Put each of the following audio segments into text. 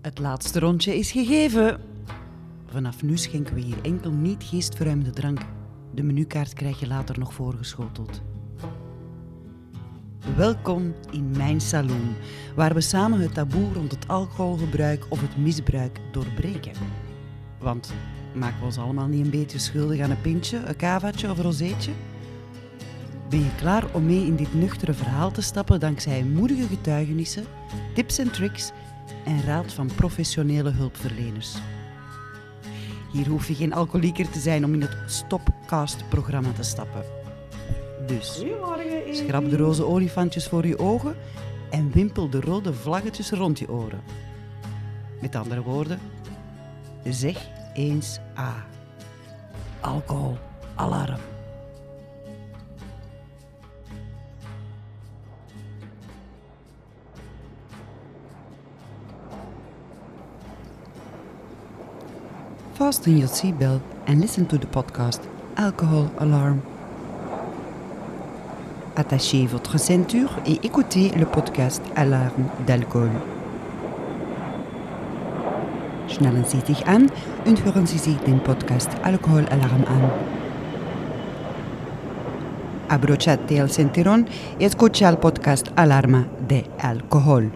Het laatste rondje is gegeven. Vanaf nu schenken we hier enkel niet geestverruimende drank. De menukaart krijg je later nog voorgeschoteld. Welkom in mijn saloon, waar we samen het taboe rond het alcoholgebruik of het misbruik doorbreken. Want maken we ons allemaal niet een beetje schuldig aan een pintje, een kavaatje of een rozeetje? Ben je klaar om mee in dit nuchtere verhaal te stappen dankzij moedige getuigenissen, tips en tricks en raad van professionele hulpverleners? Hier hoef je geen alcoholieker te zijn om in het Stopcast-programma te stappen. Dus schrap de roze olifantjes voor je ogen en wimpel de rode vlaggetjes rond je oren. Met andere woorden, zeg eens A. Alcohol, alarm. Fasten your seatbelt and listen to the podcast Alcohol Alarm. Attachez votre ceinture et écoutez le podcast Alarme d'Alcool. Schnallen Sie sich an und hören Sie sich den Podcast Alcohol Alarm an. Abrochate el cinturón y escucha el podcast Alarma de Alcohol.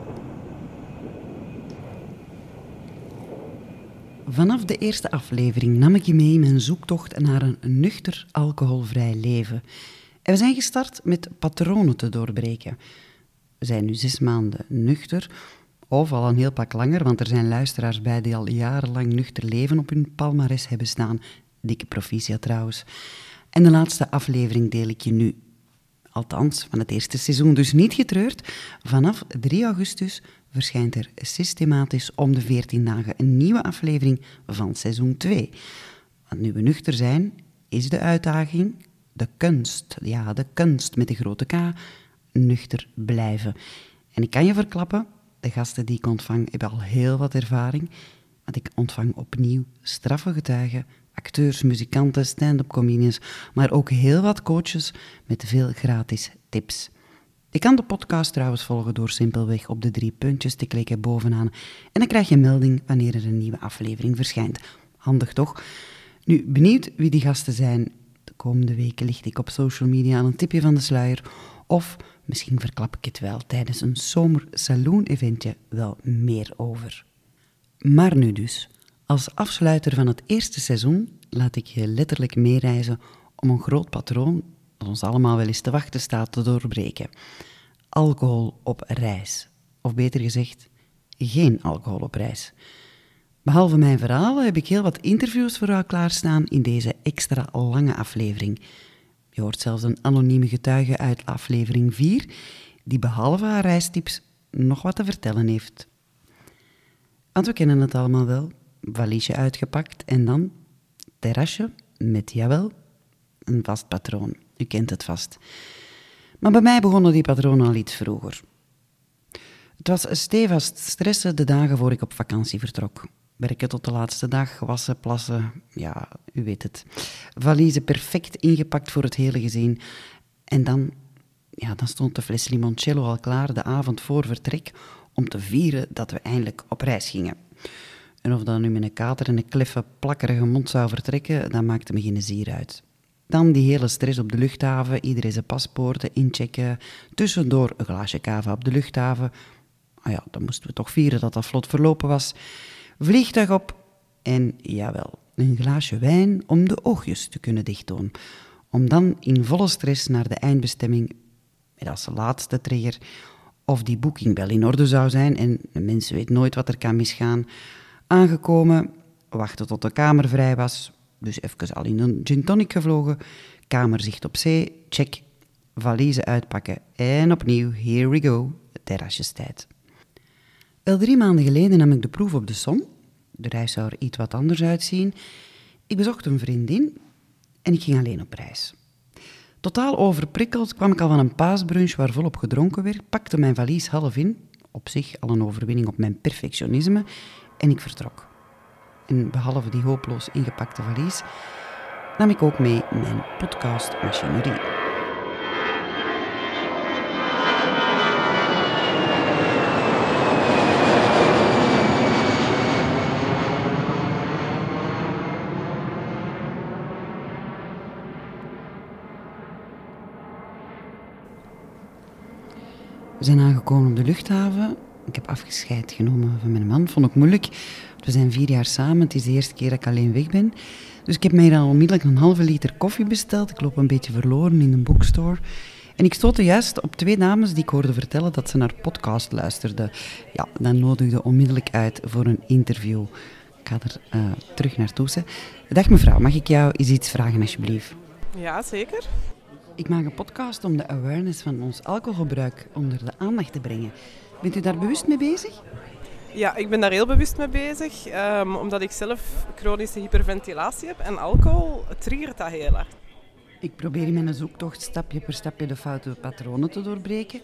Vanaf de eerste aflevering nam ik je mee in mijn zoektocht naar een nuchter alcoholvrij leven. En we zijn gestart met patronen te doorbreken. We zijn nu zes maanden nuchter, of al een heel pak langer, want er zijn luisteraars bij die al jarenlang nuchter leven op hun palmares hebben staan. Dikke proficiat trouwens. En de laatste aflevering deel ik je nu. Althans, van het eerste seizoen dus niet getreurd. Vanaf 3 augustus verschijnt er systematisch om de 14 dagen een nieuwe aflevering van seizoen 2. Want nu we nuchter zijn, is de uitdaging, de kunst, ja, de kunst met de grote K, nuchter blijven. En ik kan je verklappen, de gasten die ik ontvang hebben al heel wat ervaring, want ik ontvang opnieuw straffe getuigen, acteurs, muzikanten, stand-up comedians, maar ook heel wat coaches met veel gratis tips. Je kan de podcast trouwens volgen door simpelweg op de drie puntjes te klikken bovenaan en dan krijg je melding wanneer er een nieuwe aflevering verschijnt. Handig toch? Nu, benieuwd wie die gasten zijn? De komende weken licht ik op social media aan een tipje van de sluier of misschien verklap ik het wel tijdens een zomer saloon-eventje wel meer over. Maar nu dus, als afsluiter van het eerste seizoen laat ik je letterlijk meereizen om een groot patroon ons allemaal wel eens te wachten staat te doorbreken. Alcohol op reis. Of beter gezegd, geen alcohol op reis. Behalve mijn verhalen heb ik heel wat interviews voor jou klaarstaan in deze extra lange aflevering. Je hoort zelfs een anonieme getuige uit aflevering 4, die behalve haar reistips nog wat te vertellen heeft. Want we kennen het allemaal wel. Valiesje uitgepakt en dan terrasje met, jawel, een vast patroon. U kent het vast. Maar bij mij begonnen die patronen al iets vroeger. Het was stevast stressen de dagen voor ik op vakantie vertrok. Werken tot de laatste dag, wassen, plassen, ja, u weet het. Valiezen perfect ingepakt voor het hele gezin. En dan, ja, dan stond de fles limoncello al klaar de avond voor vertrek om te vieren dat we eindelijk op reis gingen. En of dat nu met een kater en een kleffe, plakkerige mond zou vertrekken, dat maakte me geen zier uit. Dan die hele stress op de luchthaven, iedereen zijn paspoorten inchecken, tussendoor een glaasje kava op de luchthaven. Ah ja, dan moesten we toch vieren dat dat vlot verlopen was. Vliegtuig op en jawel, een glaasje wijn om de oogjes te kunnen dichtdoen. Om dan in volle stress naar de eindbestemming, met als laatste trigger, of die boeking wel in orde zou zijn en de mens weet nooit wat er kan misgaan. Aangekomen, wachten tot de kamer vrij was, dus even al in een gin tonic gevlogen, kamerzicht op zee, check, valiezen uitpakken en opnieuw, here we go, terrasjestijd. Wel drie maanden geleden nam ik de proef op de som. De reis zou er iets wat anders uitzien. Ik bezocht een vriendin en ik ging alleen op reis. Totaal overprikkeld kwam ik al van een paasbrunch waar volop gedronken werd, pakte mijn valies half in, op zich al een overwinning op mijn perfectionisme, en ik vertrok. En behalve die hopeloos ingepakte valies, nam ik ook mee mijn podcastmachinerie. We zijn aangekomen op de luchthaven ik heb afgescheid genomen van mijn man. Vond ik moeilijk. We zijn vier jaar samen. Het is de eerste keer dat ik alleen weg ben. Dus ik heb mij dan onmiddellijk een halve liter koffie besteld. Ik loop een beetje verloren in een boekstore. En ik stootte juist op twee dames die ik hoorde vertellen dat ze naar podcast luisterden. Ja, dan nodigde onmiddellijk uit voor een interview. Ik ga er uh, terug naartoe. Dag mevrouw, mag ik jou eens iets vragen alsjeblieft? Ja, zeker. Ik maak een podcast om de awareness van ons alcoholgebruik onder de aandacht te brengen. Bent u daar bewust mee bezig? Ja, ik ben daar heel bewust mee bezig, um, omdat ik zelf chronische hyperventilatie heb en alcohol triggert dat heel hard. Ik probeer in mijn zoektocht stapje per stapje de foute patronen te doorbreken.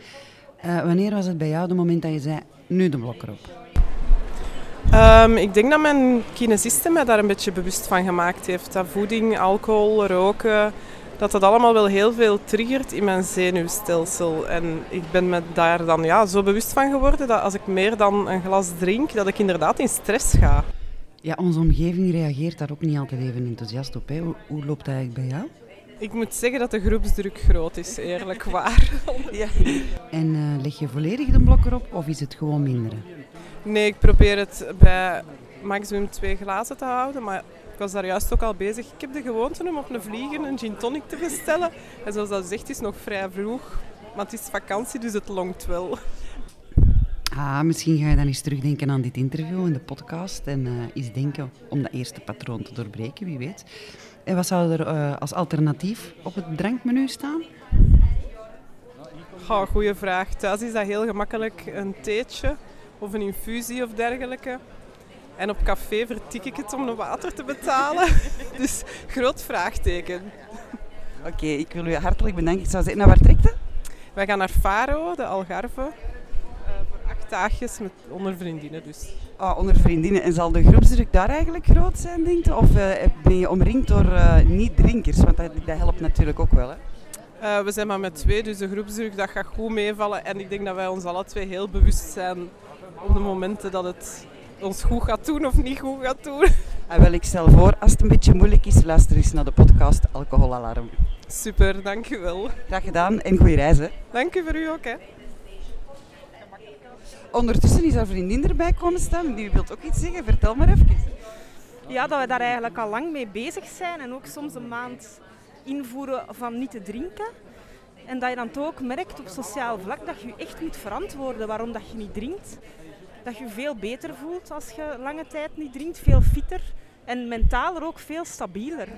Uh, wanneer was het bij jou de moment dat je zei, nu de blok erop? Um, ik denk dat mijn kinesiste mij daar een beetje bewust van gemaakt heeft. Dat voeding, alcohol, roken, dat dat allemaal wel heel veel triggert in mijn zenuwstelsel. En ik ben me daar dan ja, zo bewust van geworden dat als ik meer dan een glas drink, dat ik inderdaad in stress ga. Ja, onze omgeving reageert daar ook niet altijd even enthousiast op. Hè. Hoe, hoe loopt dat eigenlijk bij jou? Ik moet zeggen dat de groepsdruk groot is, eerlijk waar. ja. En uh, leg je volledig de blok erop of is het gewoon minderen? Nee, ik probeer het bij maximum twee glazen te houden. Maar was daar juist ook al bezig. Ik heb de gewoonte om op een vliegen een gin tonic te bestellen. En zoals dat zegt, is nog vrij vroeg. Maar het is vakantie, dus het longt wel. Ah, misschien ga je dan eens terugdenken aan dit interview in de podcast en uh, eens denken om dat eerste patroon te doorbreken, wie weet. En wat zou er uh, als alternatief op het drankmenu staan? Goeie vraag. Thuis is dat heel gemakkelijk een theetje of een infusie of dergelijke. En op café vertik ik het om een water te betalen. dus groot vraagteken. Oké, ik wil u hartelijk bedanken. Ik zou zeggen, naar waar trekt het? Wij gaan naar Faro, de Algarve. Uh, voor acht dagjes met, onder vriendinnen dus. Oh, onder vriendinnen. En zal de groepsdruk daar eigenlijk groot zijn, denk je? Of uh, ben je omringd door uh, niet-drinkers? Want dat, dat, helpt natuurlijk ook wel, hè? we zijn maar met twee, dus de groepsdruk dat gaat goed meevallen. En ik denk dat wij ons alle twee heel bewust zijn op de momenten dat het ons goed gaat doen of niet goed gaat doen. En wel, ik stel voor, als het een beetje moeilijk is, luister eens naar de podcast Alcoholalarm. Super, dankjewel. Graag gedaan en goede reis. Hè. Dank u voor u ook. Hè. Ondertussen is haar vriendin erbij komen staan. Die wilt ook iets zeggen. Vertel maar even. Ja, dat we daar eigenlijk al lang mee bezig zijn. En ook soms een maand invoeren van niet te drinken. En dat je dan toch ook merkt op sociaal vlak dat je je echt moet verantwoorden waarom dat je niet drinkt. Dat je je veel beter voelt als je lange tijd niet drinkt, veel fitter en mentaal ook veel stabieler.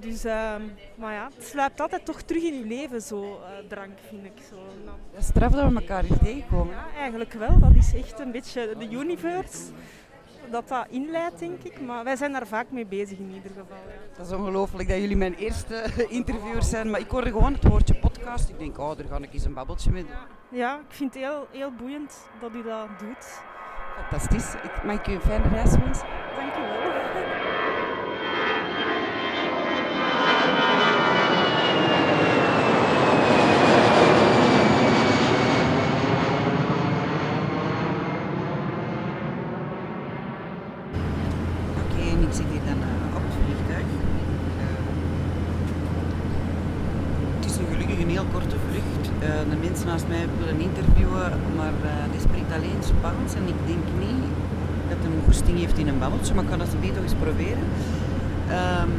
Dus, uh, maar ja, het sluipt altijd toch terug in je leven, zo uh, drank, vind ik. Zo. Nou. Is straf dat we elkaar hier tegenkomen. Ja, eigenlijk wel. Dat is echt een beetje de universe dat dat inleidt, denk ik. Maar wij zijn daar vaak mee bezig in ieder geval. Ja. Dat is ongelooflijk dat jullie mijn eerste interviewers zijn. Maar ik hoorde gewoon het woordje podcast. Ik denk, oh, daar ga ik eens een babbeltje mee doen. Ja, ik vind het heel, heel boeiend dat u dat doet. Fantastisch. Ik mag u een fijne reis wensen. Dank u wel. naast mij willen interviewen, maar uh, die spreekt alleen Spaans en ik denk niet dat hij een goesting heeft in een babbeltje, maar ik kan dat beter eens proberen. Um,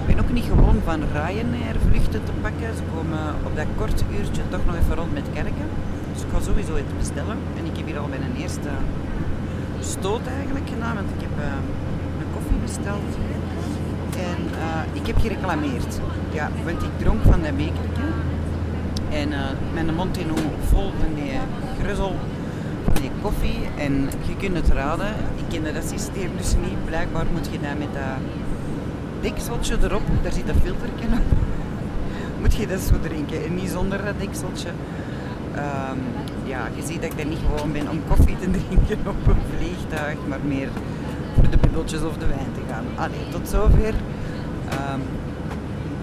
ik ben ook niet gewoon van Ryanair vluchten te pakken. Ze komen op dat korte uurtje toch nog even rond met kerken. Dus ik ga sowieso iets bestellen. En ik heb hier al bij een eerste stoot eigenlijk gedaan, want ik heb uh, een koffie besteld. En uh, ik heb gereclameerd. Ja, want ik dronk van dat bekertje. En uh, mijn mond in vol van die gruzzel van die koffie. En je kunt het raden, dat systeem dus niet. Blijkbaar moet je dat met dat dekseltje erop, daar zit een filterje op, moet je dat zo drinken. En niet zonder dat dekseltje. Um, ja, je ziet dat ik er niet gewoon ben om koffie te drinken op een vliegtuig, maar meer voor de bubbeltjes of de wijn te gaan. Allee, tot zover um,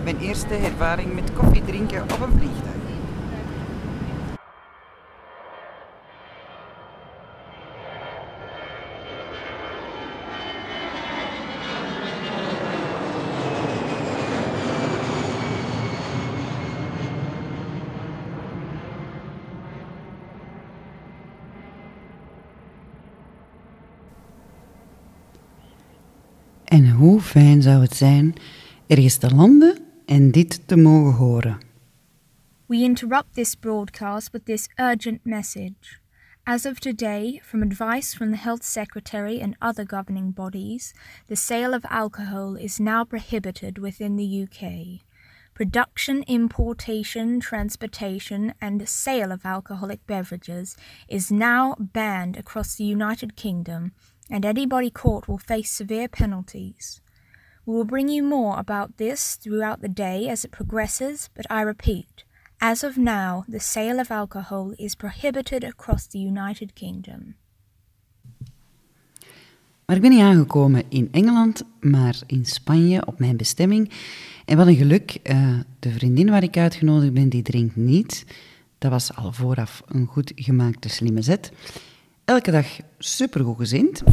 mijn eerste ervaring met koffie drinken op een vliegtuig. Fijn zou het zijn ergens te landen en dit te mogen horen. We interrupt this broadcast with this urgent message. As of today, from advice from the Health Secretary and other governing bodies, the sale of alcohol is now prohibited within the UK. Production, importation, transportation, and sale of alcoholic beverages is now banned across the United Kingdom, and anybody caught will face severe penalties. We will bring you more about this throughout the day as it progresses, but I repeat, as of now, the sale of alcohol is prohibited across the United Kingdom. Maar ik ben niet aangekomen in Engeland, maar in Spanje op mijn bestemming. En wat een geluk, uh, de vriendin waar ik uitgenodigd ben, die drinkt niet. Dat was al vooraf een goed gemaakte slimme zet. Elke dag supergoed gezind.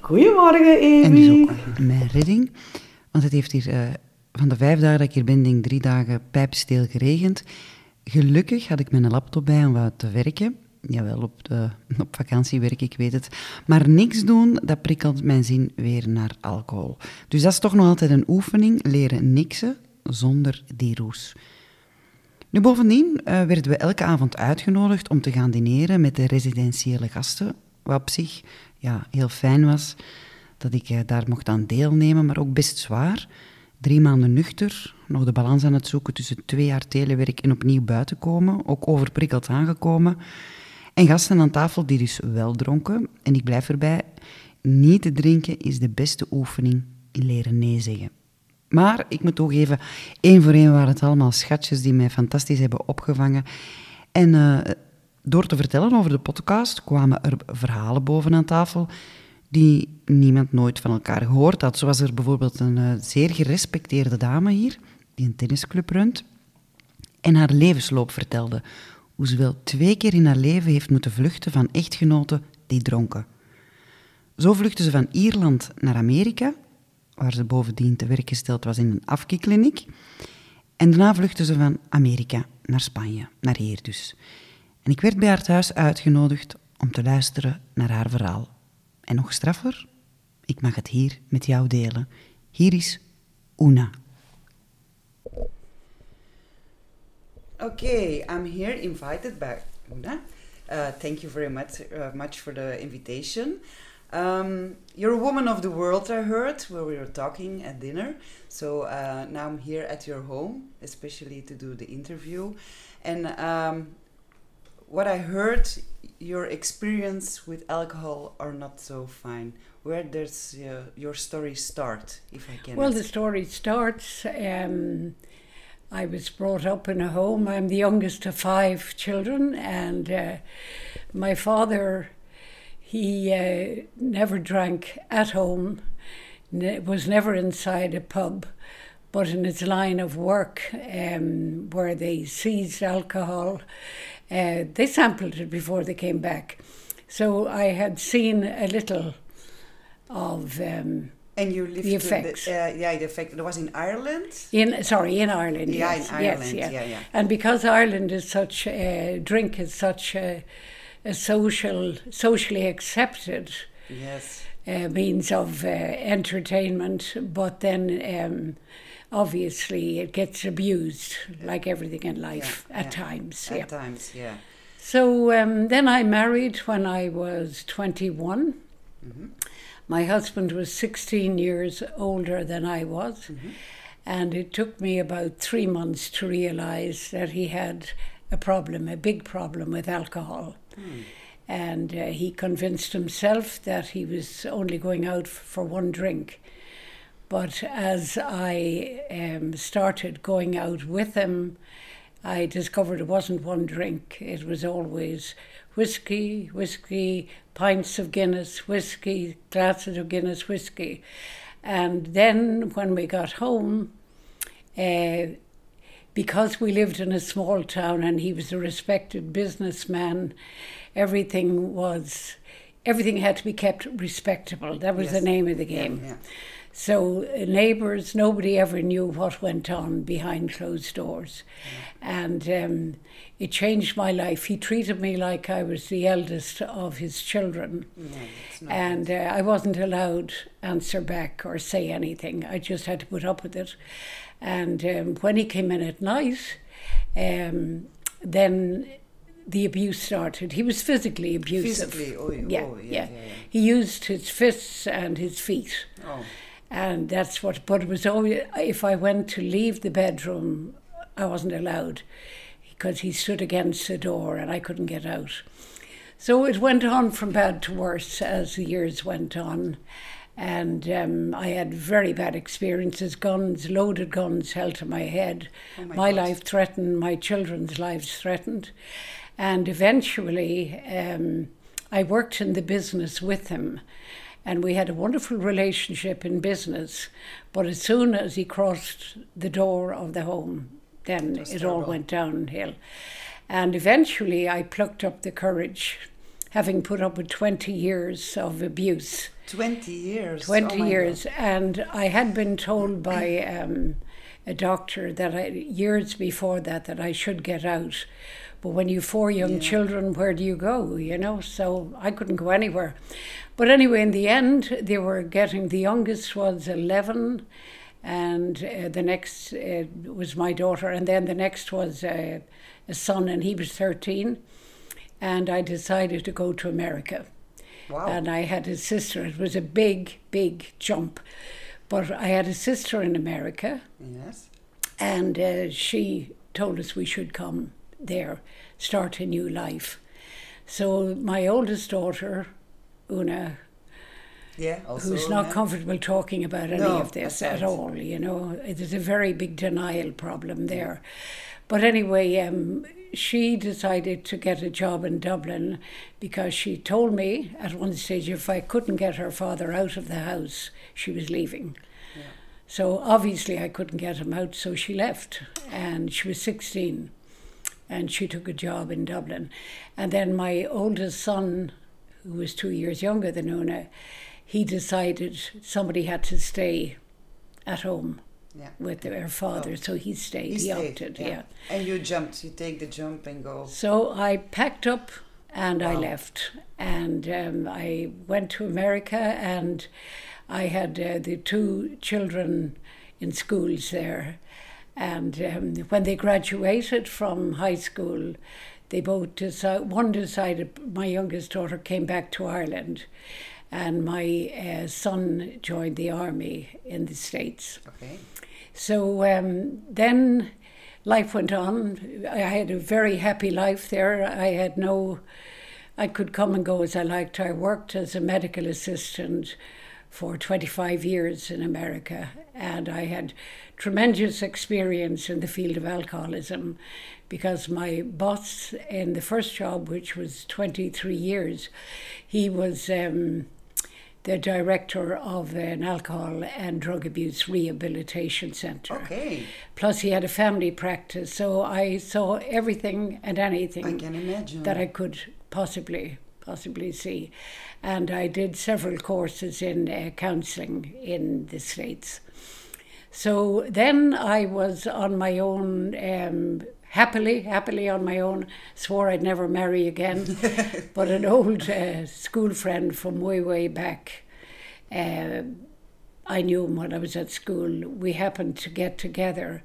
Goedemorgen, Amy. En dus ook mijn redding. Want het heeft hier uh, van de vijf dagen dat ik hier ben, denk drie dagen pijpsteel geregend. Gelukkig had ik mijn laptop bij om te werken. Jawel, op, de, op vakantie werk ik, weet het. Maar niks doen, dat prikkelt mijn zin weer naar alcohol. Dus dat is toch nog altijd een oefening, leren niksen zonder die roes. Nu, bovendien uh, werden we elke avond uitgenodigd om te gaan dineren met de residentiële gasten. Wat op zich ja, heel fijn was dat ik uh, daar mocht aan deelnemen, maar ook best zwaar. Drie maanden nuchter, nog de balans aan het zoeken tussen twee jaar telewerk en opnieuw buiten komen, ook overprikkeld aangekomen. En gasten aan tafel die dus wel dronken. En ik blijf erbij, niet te drinken is de beste oefening in leren nee zeggen. Maar ik moet toegeven, één voor één waren het allemaal schatjes die mij fantastisch hebben opgevangen. En uh, door te vertellen over de podcast kwamen er verhalen boven aan tafel die niemand nooit van elkaar gehoord had. Zo was er bijvoorbeeld een uh, zeer gerespecteerde dame hier, die een tennisclub runt, en haar levensloop vertelde. Hoe ze wel twee keer in haar leven heeft moeten vluchten van echtgenoten die dronken. Zo vluchtte ze van Ierland naar Amerika, waar ze bovendien te werk gesteld was in een afkikliniek. En daarna vluchtte ze van Amerika naar Spanje, naar hier dus. En ik werd bij haar thuis uitgenodigd om te luisteren naar haar verhaal. En nog straffer, ik mag het hier met jou delen. Hier is Una. Okay, I'm here invited by Una. Uh, thank you very much, uh, much for the invitation. Um, you're a woman of the world, I heard, where we were talking at dinner. So uh, now I'm here at your home, especially to do the interview. And um, what I heard, your experience with alcohol are not so fine. Where does uh, your story start, if I can? Well, the story starts. Um, I was brought up in a home. I'm the youngest of five children, and uh, my father, he uh, never drank at home, ne- was never inside a pub, but in his line of work, um, where they seized alcohol, uh, they sampled it before they came back. So I had seen a little of. Um, and you lived the effects. The, uh, yeah, the effect. It was in Ireland. In sorry, in Ireland. Yeah, yes, in Ireland. Yes, yeah. yeah, yeah. And because Ireland is such, uh, drink is such a, a social, socially accepted. Yes. Uh, means of uh, entertainment, but then um, obviously it gets abused, like everything in life, yeah, at yeah. times. At yeah. times, yeah. So um, then I married when I was 21. Mm-hmm. My husband was 16 years older than I was, mm-hmm. and it took me about three months to realize that he had a problem, a big problem with alcohol. Mm. And uh, he convinced himself that he was only going out for one drink. But as I um, started going out with him, I discovered it wasn't one drink, it was always whiskey, whiskey, pints of Guinness, whiskey, glasses of Guinness, whiskey. And then when we got home, uh, because we lived in a small town and he was a respected businessman, everything was everything had to be kept respectable. That was Yes. the name of the game. Yeah. So, uh, neighbours, nobody ever knew what went on behind closed doors. And um, it changed my life. He treated me like I was the eldest of his children. and uh, I wasn't allowed answer back or say anything. I just had to put up with it. And um, when he came in at night, um, then the abuse started. He was physically abusive. Physically, oh, yeah, oh, yeah. yeah, yeah. He used his fists and his feet. Oh. And that's what, but it was always, if I went to leave the bedroom, I wasn't allowed because he stood against the door and I couldn't get out. So it went on from bad to worse as the years went on. And um, I had very bad experiences guns, loaded guns held to my head. Oh my my life threatened, my children's lives threatened. And eventually, um, I worked in the business with him. And we had a wonderful relationship in business. But as soon as he crossed the door of the home, then was it all went downhill. And eventually, I plucked up the courage, having put up with 20 years of abuse. 20 years. 20 oh years. God. And I had been told by um, a doctor that I, years before that that I should get out. But when you four young Yeah. children, where do you go? You know, so I couldn't go anywhere. But anyway, in the end, they were getting the youngest was 11, and uh, the next uh, was my daughter, and then the next was uh, a son, and he was 13. And I decided to go to America Wow. and I had a sister. It was a big, big jump. But I had a sister in America, yes. and uh, she told us we should come there, start a new life. So my oldest daughter, Una, Yeah. Also, who's not yeah. comfortable talking about any No, of this at all. You know, there's a very big denial problem there. But anyway, um, she decided to get a job in Dublin because she told me at one stage if I couldn't get her father out of the house, she was leaving. So obviously I couldn't get him out, so she left. And she was 16 and she took a job in Dublin. And then my oldest son, who was two years younger than Una, he decided somebody had to stay at home Yeah. with their father, so he stayed. He, stayed, opted, yeah. And you jumped. You take the jump and go. So I packed up and I left. And um, I went to America and I had uh, the two children in schools there. And um, when they graduated from high school, they both decided, one decided, my youngest daughter came back to Ireland, and my uh, son joined the army in the States. Okay. So um, then life went on. I had a very happy life there. I had no, I could come and go as I liked. I worked as a medical assistant for 25 years in America, and I had tremendous experience in the field of alcoholism because my boss in the first job, which was 23 years, he was. Um, the director of an alcohol and drug abuse rehabilitation centre. Okay. Plus, he had a family practice, so I saw everything and anything I can imagine. that I could possibly possibly see, and I did several courses in uh, counselling in the states. So then I was on my own. Um, Happily, happily on my own, swore I'd never marry again. but an old uh, school friend from way, way back, uh, I knew him when I was at school. We happened to get together,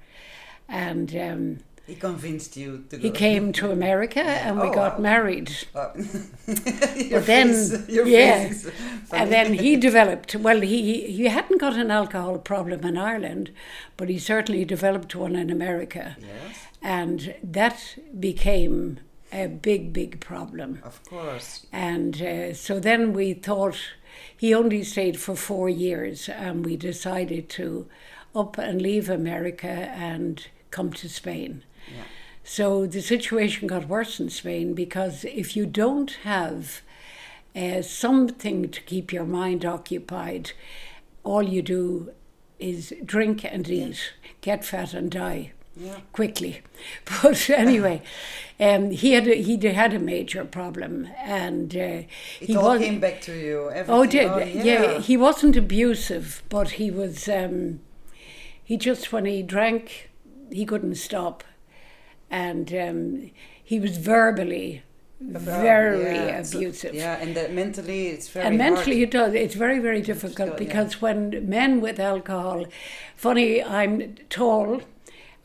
and um, he convinced you to go. he came to America and we Oh, got wow. married. But then, face, yeah, face and then he developed. Well, he he hadn't got an alcohol problem in Ireland, but he certainly developed one in America, Yes, and that became a big, big problem. of course. And uh, so then we thought he only stayed for four years, and we decided to up and leave America and come to Spain. Yeah. So the situation got worse in Spain because if you don't have uh, something to keep your mind occupied, all you do is drink and eat, get fat and die. yeah. quickly. But anyway, um, he had a, he had a major problem, and uh, it he all came back to you. Oh, did oh, yeah. yeah. He wasn't abusive, but he was. Um, he just when he drank, he couldn't stop, and um, he was verbally very yeah, abusive. yeah, and that mentally it's very and mentally hard. it does. It's very very difficult yeah. because when men with alcohol, funny, I'm tall.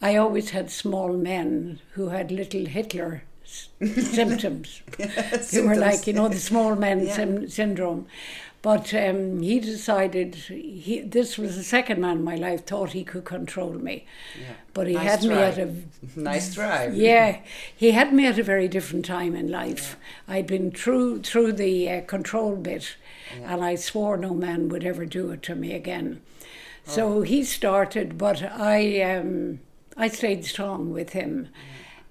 I always had small men who had little Hitler s- symptoms. They were like you know the small men Yeah. syndrome. But um, he decided he, this was the second man in my life thought he could control me, Yeah. but he Nice had me at a nice try. yeah, he had me at a very different time in life. I'd been through through the uh, control bit, and I swore no man would ever do it to me again. So he started, but I um, I stayed strong with him,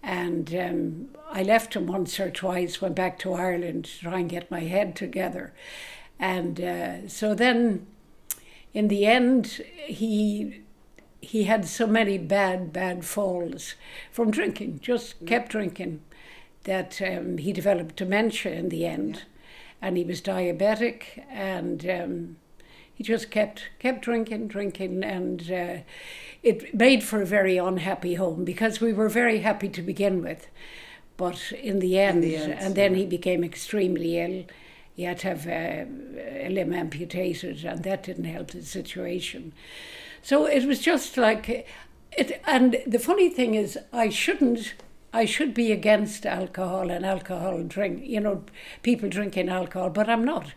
and um, I left him once or twice. Went back to Ireland to try and get my head together, and uh, so then, in the end, he he had so many bad, bad falls from drinking, just kept drinking, that um, he developed dementia in the end. And he was diabetic and um, he just kept kept drinking, drinking, and uh, it made for a very unhappy home because we were very happy to begin with. But in the end, the end, and then yeah. he became extremely ill. He had to have uh, a limb amputated, and that didn't help the situation. So it was just like it. And the funny thing is, I shouldn't. I should be against alcohol and alcohol drink. You know, people drinking alcohol, but I'm not,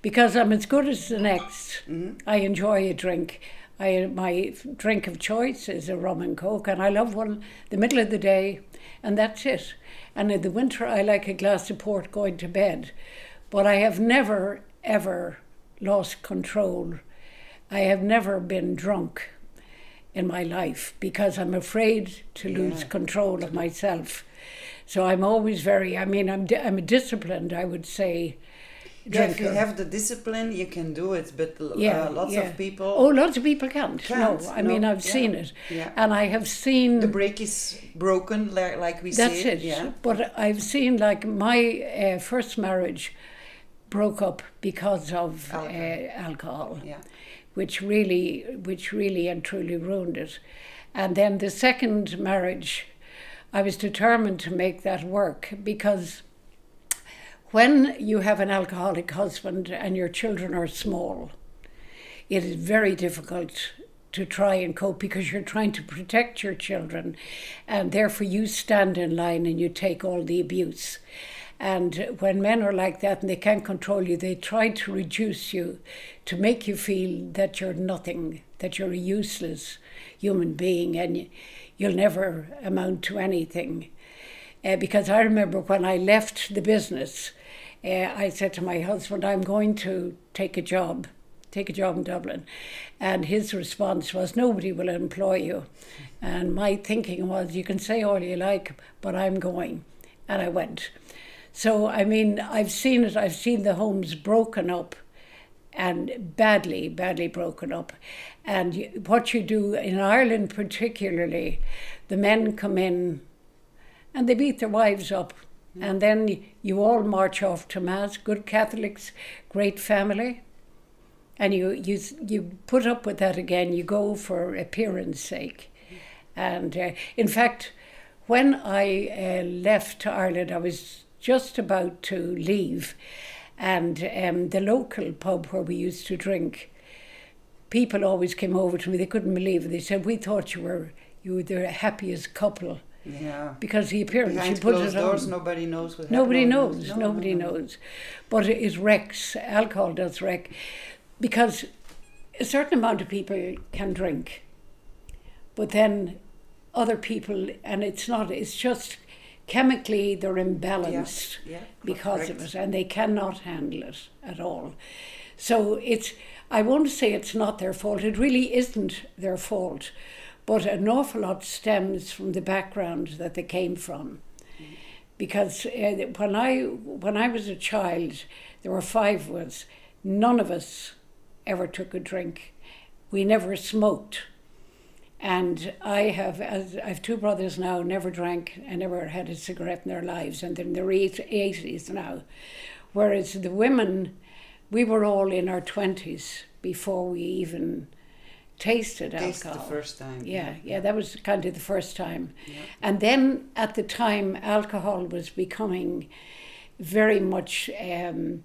because I'm as good as the next. I enjoy a drink. I my drink of choice is a rum and coke, and I love one the middle of the day, and that's it. And in the winter, I like a glass of port going to bed, but I have never ever lost control. I have never been drunk in my life because I'm afraid to lose Yeah. control of myself. So I'm always very. I mean, I'm di- I'm a disciplined. I would say. Yeah, if you have the discipline, you can do it. But uh, Yeah, lots yeah. of people, Oh, lots of people can't. Can't, no, I mean I've yeah, seen it, yeah. and I have seen. the break is broken, like, like we That's say. it. Yeah. But I've seen like my uh, first marriage broke up because of Alcohol. Uh, alcohol, Yeah. which really, which really and truly ruined it. And then the second marriage, I was determined to make that work because when you have an alcoholic husband and your children are small, it is very difficult to try and cope because you're trying to protect your children and therefore you stand in line and you take all the abuse. And when men are like that and they can't control you, they try to reduce you to make you feel that you're nothing, that you're a useless human being and you'll never amount to anything. Uh, because I remember when I left the business, uh, I said to my husband, I'm going to take a job, take a job in Dublin. And his response was, Nobody will employ you. And my thinking was, You can say all you like, but I'm going. And I went. So, I mean, I've seen it, I've seen the homes broken up and badly, badly broken up. And what you do in Ireland, particularly, the men come in and they beat their wives up. And then you all march off to Mass, good Catholics, great family. And you, you, you put up with that again, you go for appearance sake. And uh, in fact, when I uh, left Ireland, I was just about to leave. And um, the local pub where we used to drink, people always came over to me. They couldn't believe it. They said, "We thought you were you were the happiest couple Yeah. because the appearance Behind you put closed it doors, on." nobody knows what Nobody happened. knows. No, Nobody no, no. knows. But it wrecks. Alcohol does wreck, because a certain amount of people can drink, but then other people, and it's not. It's just chemically they're imbalanced Yeah, because of it, and they cannot handle it at all. So it's. I won't say it's not their fault. It really isn't their fault, but an awful lot stems from the background that they came from because uh, when I when I was a child, there were five of us. None of us ever took a drink. We never smoked, And I have, as I have two brothers now, never drank and never had a cigarette in their lives, and they're in their eighties now. Whereas the women, we were all in our twenties before we even tasted alcohol. Taste alcohol. the first time. Yeah, yeah, that was kind of the first time. Yeah. And then at the time, alcohol was becoming very much. Um,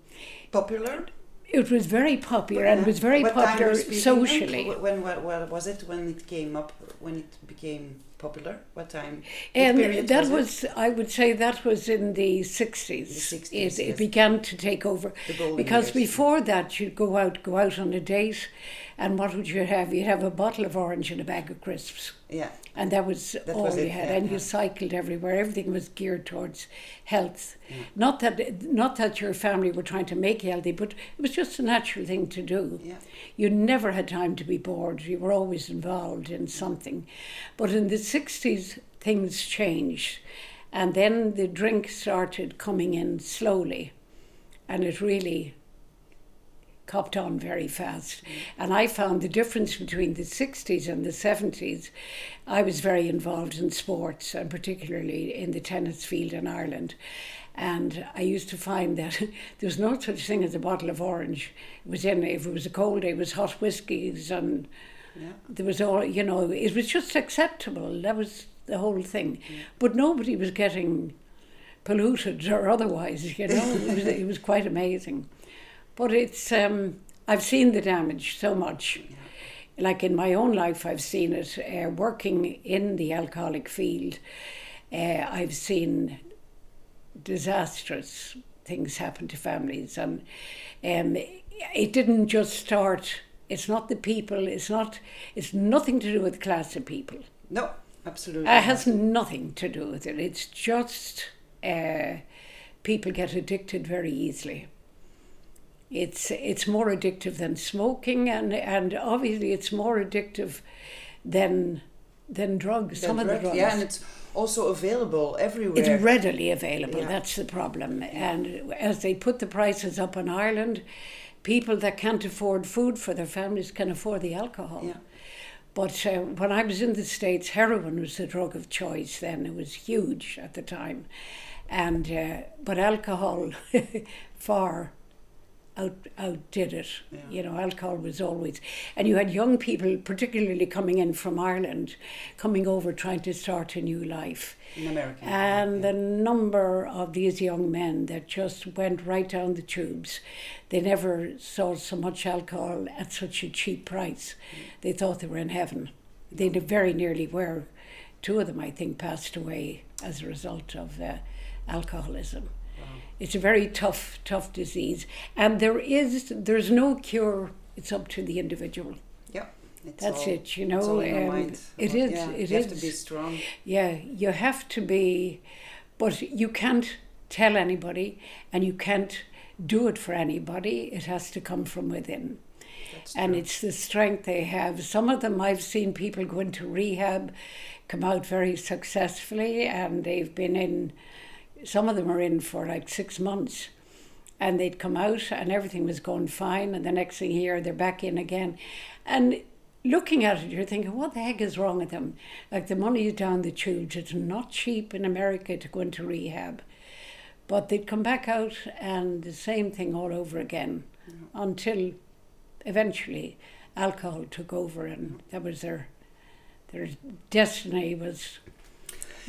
Popular. It was very popular and it was very What popular socially. When, when, when was it when it came up? When it became popular? What time? And that it? was, I would say, that was in the 60s. The 60s, it, it yes. began to take over. Because years. before that, you'd go out, go out on a date, and what would you have? You'd have a bottle of orange and a bag of crisps. Yeah. And that was That all was you it, had, yeah, and yeah. you cycled everywhere. Everything was geared towards health. Yeah. Not that, not that your family were trying to make you healthy, but it was just a natural thing to do. Yeah. You never had time to be bored. You were always involved in something. But in the sixties, things changed, and then the drink started coming in slowly, and it really copped on very fast. And I found the difference between the 60s and the 70s. I was very involved in sports, and particularly in the tennis field in Ireland. And I used to find that there was no such thing as a bottle of orange. It was in, if it was a cold day, it was hot whiskies, and Yeah. there was all, you know, it was just acceptable. That was the whole thing. But nobody was getting polluted or otherwise, you know. it, was, it was quite amazing. But it's, um, I've seen the damage so much. Like in my own life, I've seen it uh, working in the alcoholic field. Uh, I've seen disastrous things happen to families, and um, it didn't just start. It's not the people. It's not. It's nothing to do with class of people. No, absolutely. It has nothing to do with it. It's just uh, people get addicted very easily. It's it's more addictive than smoking, and and obviously it's more addictive than than drugs. The Some of the drugs. Yeah, and it's also available everywhere. It's readily available. Yeah. That's the problem. And as they put the prices up in Ireland, people that can't afford food for their families can afford the alcohol. Yeah. But uh, when I was in the States, heroin was the drug of choice then. It was huge at the time. And, uh, but alcohol far out, outdid it. Yeah. You know, alcohol was always. And you had young people, particularly coming in from Ireland, coming over trying to start a new life. in America. And yeah. the number of these young men that just went right down the tubes, they never saw so much alcohol at such a cheap price. They thought they were in heaven. They very nearly were. Two of them, I think, passed away as a result of uh, alcoholism. It's a very tough, tough disease, and there is there's no cure. It's up to the individual. yeah. It's That's all- it, you know, um, it Well, Yeah, it you have to be strong. Yeah, you have to be, but you can't tell anybody and you can't do it for anybody. It has to come from within. That's And true. it's the strength they have. Some of them I've seen people go into rehab, come out very successfully, and they've been in, some of them were in for like six months. And they'd come out and everything was going fine, and the next thing hear, they're back in again. And looking at it, you're thinking, what the heck is wrong with them? Like the money is down the tubes. It's not cheap in America to go into rehab. But they'd come back out and the same thing all over again mm-hmm. until eventually alcohol took over and that was their their destiny was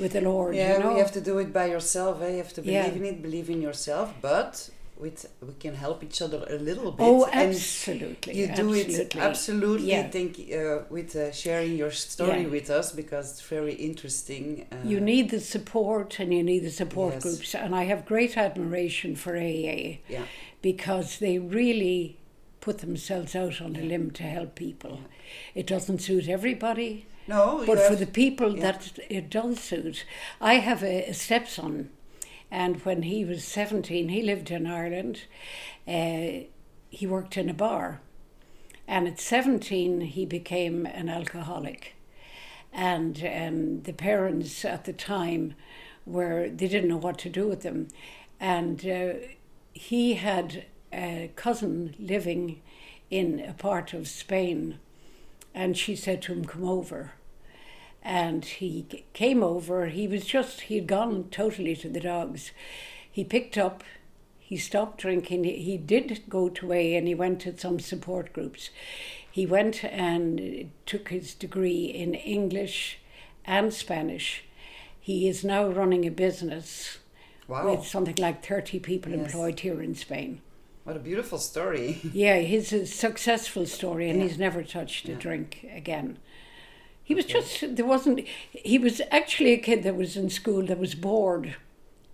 with the Lord. Yeah, you know? you have to do it by yourself. Eh? You have to believe Yeah. in it, believe in yourself. But with we can help each other a little bit. Oh, and absolutely. you do it absolutely. absolutely. Yeah. Think uh, with uh, sharing your story Yeah. with us because it's very interesting. Uh, You need the support and you need the support Yes. groups. And I have great admiration for AA yeah, because they really put themselves out on a limb to help people. It doesn't suit everybody, no, but for the people yeah. that it does suit. I have a, a stepson, and when he was 17, he lived in Ireland. Uh, he worked in a bar. And at 17, he became an alcoholic. And um, the parents at the time were, they didn't know what to do with him. And uh, he had a cousin living in a part of Spain. And she said to him, Come over. and he came over. He was just, he had gone totally to the dogs. He picked up, he stopped drinking. He, did go to A and he went to some support groups. He went and took his degree in English and Spanish. He is now running a business Wow. with something like 30 people Yes. employed here in Spain. What a beautiful story. Yeah, he's a successful story, and Yeah. he's never touched a Yeah. drink again. He was just there wasn't. He was actually a kid that was in school that was bored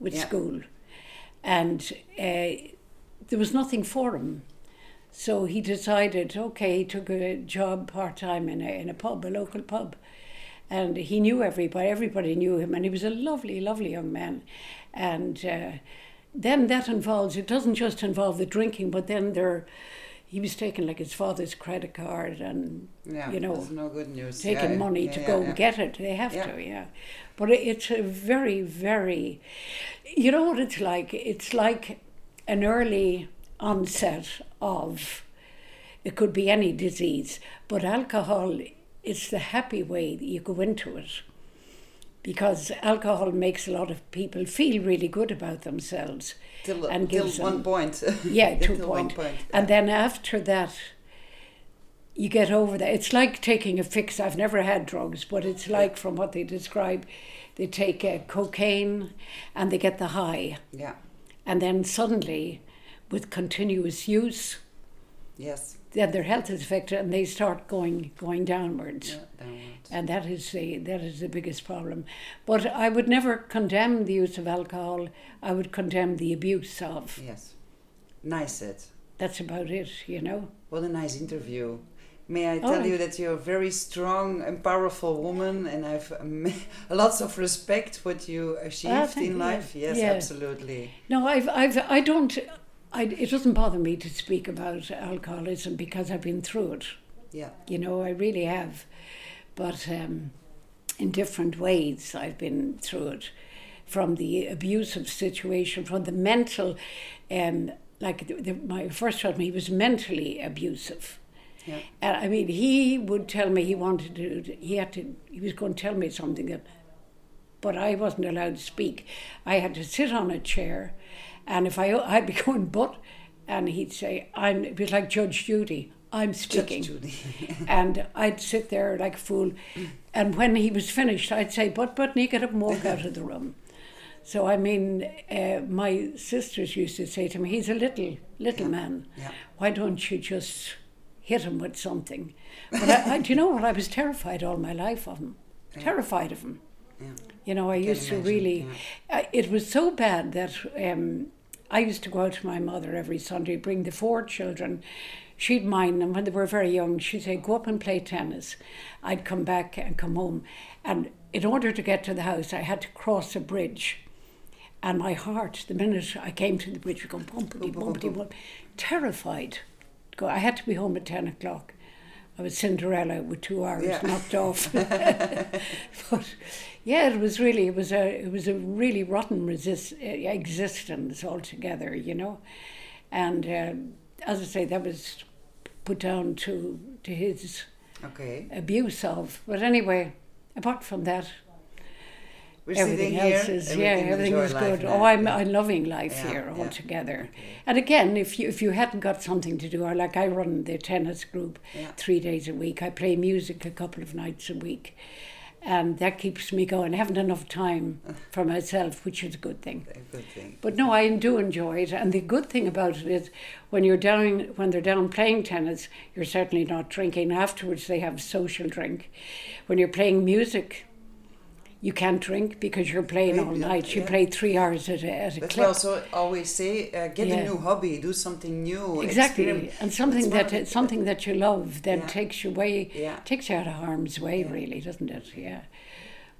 with Yeah. school, and uh, there was nothing for him. So he decided, okay, he took a job part time in a in a pub, a local pub, and he knew everybody. Everybody knew him, and he was a lovely, lovely young man. And uh, then that involves it doesn't just involve the drinking, but then there, he was taking like his father's credit card and Yeah, you know no good news. taking Yeah, money yeah, to go get it. They have to, yeah. But it's a very, very, you know what it's like? It's like an early onset of, it could be any disease, but alcohol, it's the happy way that you go into it. Because alcohol makes a lot of people feel really good about themselves. Till, and till gives one them- point. Yeah, to a till one point. point. And then after that, you get over that. It's like taking a fix. I've never had drugs, but it's like from what they describe, they take uh, cocaine and they get the high. yeah. And then suddenly, with continuous use, Yes. Then their health is affected and they start going going downwards. Yeah, downwards. And that is the that is the biggest problem. But I would never condemn the use of alcohol. I would condemn the abuse of. Yes. Nice said. That's about it, you know. What a nice interview. May I Oh, tell and- you that you're a very strong and powerful woman, and I've um, lots of respect what you achieved thank in you. life. Yes, Yeah. absolutely. No, I've, I've, I don't. I, it doesn't bother me to speak about alcoholism because I've been through it. Yeah. You know, I really have. But um, in different ways, I've been through it. From the abusive situation, from the mental, um, like the, the, my first husband, he was mentally abusive. Yeah. And I mean, he would tell me he wanted to, he had to, he was going to tell me something that, but I wasn't allowed to speak. I had to sit on a chair, and if I, I'd be going, but, and he'd say, I'm, it was like Judge Judy, I'm speaking. Judy. and I'd sit there like a fool. And when he was finished, I'd say, but, but, and get up and walk out of the room. So, I mean, uh, my sisters used to say to me, he's a little, little man. Yeah. Why don't you just hit him with something? But I, I, do you know what? I was terrified all my life of him. Terrified of him. Yeah. You know, I used to really. Uh, it was so bad that um, I used to go out to my mother every Sunday, bring the four children. She'd mind them when they were very young. She'd say, "Go up and play tennis." I'd come back and come home, and in order to get to the house, I had to cross a bridge. And my heart, the minute I came to the bridge, would go bumpity, bumpity, bump, terrified. I had to be home at ten o'clock. I was Cinderella with two hours Yeah. knocked off. but yeah, it was really it was a it was a really rotten resist, uh, existence altogether, you know. And uh, as I say, that was put down to to his Okay. abuse of. But anyway, apart from that, We're everything here. else is everything yeah, everything is good. now. Oh, I'm Yeah. I'm loving life Yeah, here yeah. altogether. Okay. And again, if you if you hadn't got something to do, like I run the tennis group three days a week, I play music a couple of nights a week, and that keeps me going. I haven't enough time for myself, which is a good thing. A good thing. But no, I do enjoy it, and the good thing about it is when you're down when they're down playing tennis, you're certainly not drinking. Afterwards, they have social drink. When you're playing music, you can't drink because you're playing all night. You yeah. play three hours at a, at a That's clip. why also always say, uh, get Yeah. a new hobby, do something new. Exactly, and something that the- something that you love that Yeah. takes you away, Yeah. takes you out of harm's way, really, doesn't it? Yeah.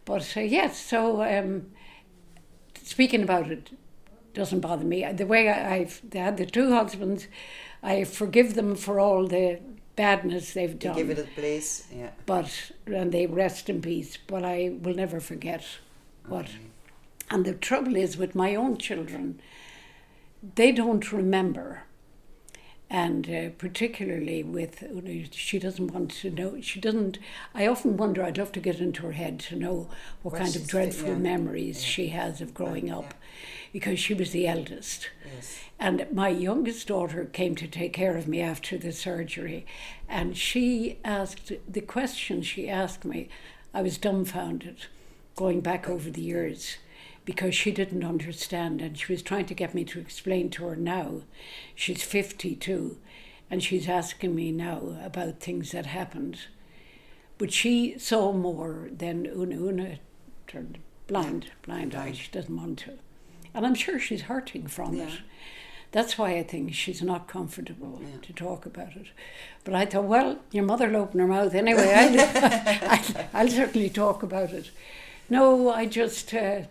But uh, yes, so um, speaking about it doesn't bother me. The way I, I've they had the two husbands, I forgive them for all the badness they've done. give it a place. Yeah. but and they rest in peace. But I will never forget what. And the trouble is with my own children, they don't remember. and uh, particularly with she doesn't want to know she doesn't i often wonder i'd love to get into her head to know what, What kind of dreadful yeah. memories Yeah. she has of growing up because she was the eldest Yes. and my youngest daughter came to take care of me after the surgery and she asked the question she asked me i was dumbfounded going back over the years because she didn't understand and she was trying to get me to explain to her now. She's 52 and she's asking me now about things that happened. But she saw more than Una. Una turned blind, blind eye. She doesn't want to. And I'm sure she's hurting from Yeah. it. That's why I think she's not comfortable Yeah. to talk about it. But I thought, well, your mother will open her mouth anyway. I'll, I'll, I'll certainly talk about it. No, I just, uh,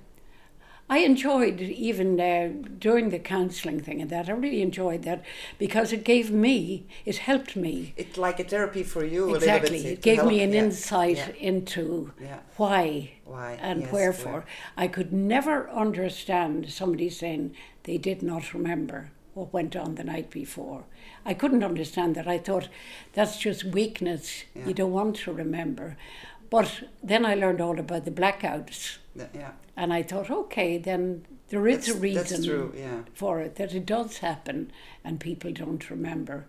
I enjoyed even uh, during the counselling thing and that. I really enjoyed that because it gave me, it helped me. It's like a therapy for you. Exactly. A little bit, It gave help- me an yeah, insight yeah, into Yeah. why Why, and yes, wherefore. where. I could never understand somebody saying they did not remember what went on the night before. I couldn't understand that. I thought that's just weakness. You don't want to remember. But then I learned all about the blackouts. Yeah. And I thought, okay, then there is That's- a reason true, yeah. for it, that it does happen and people don't remember.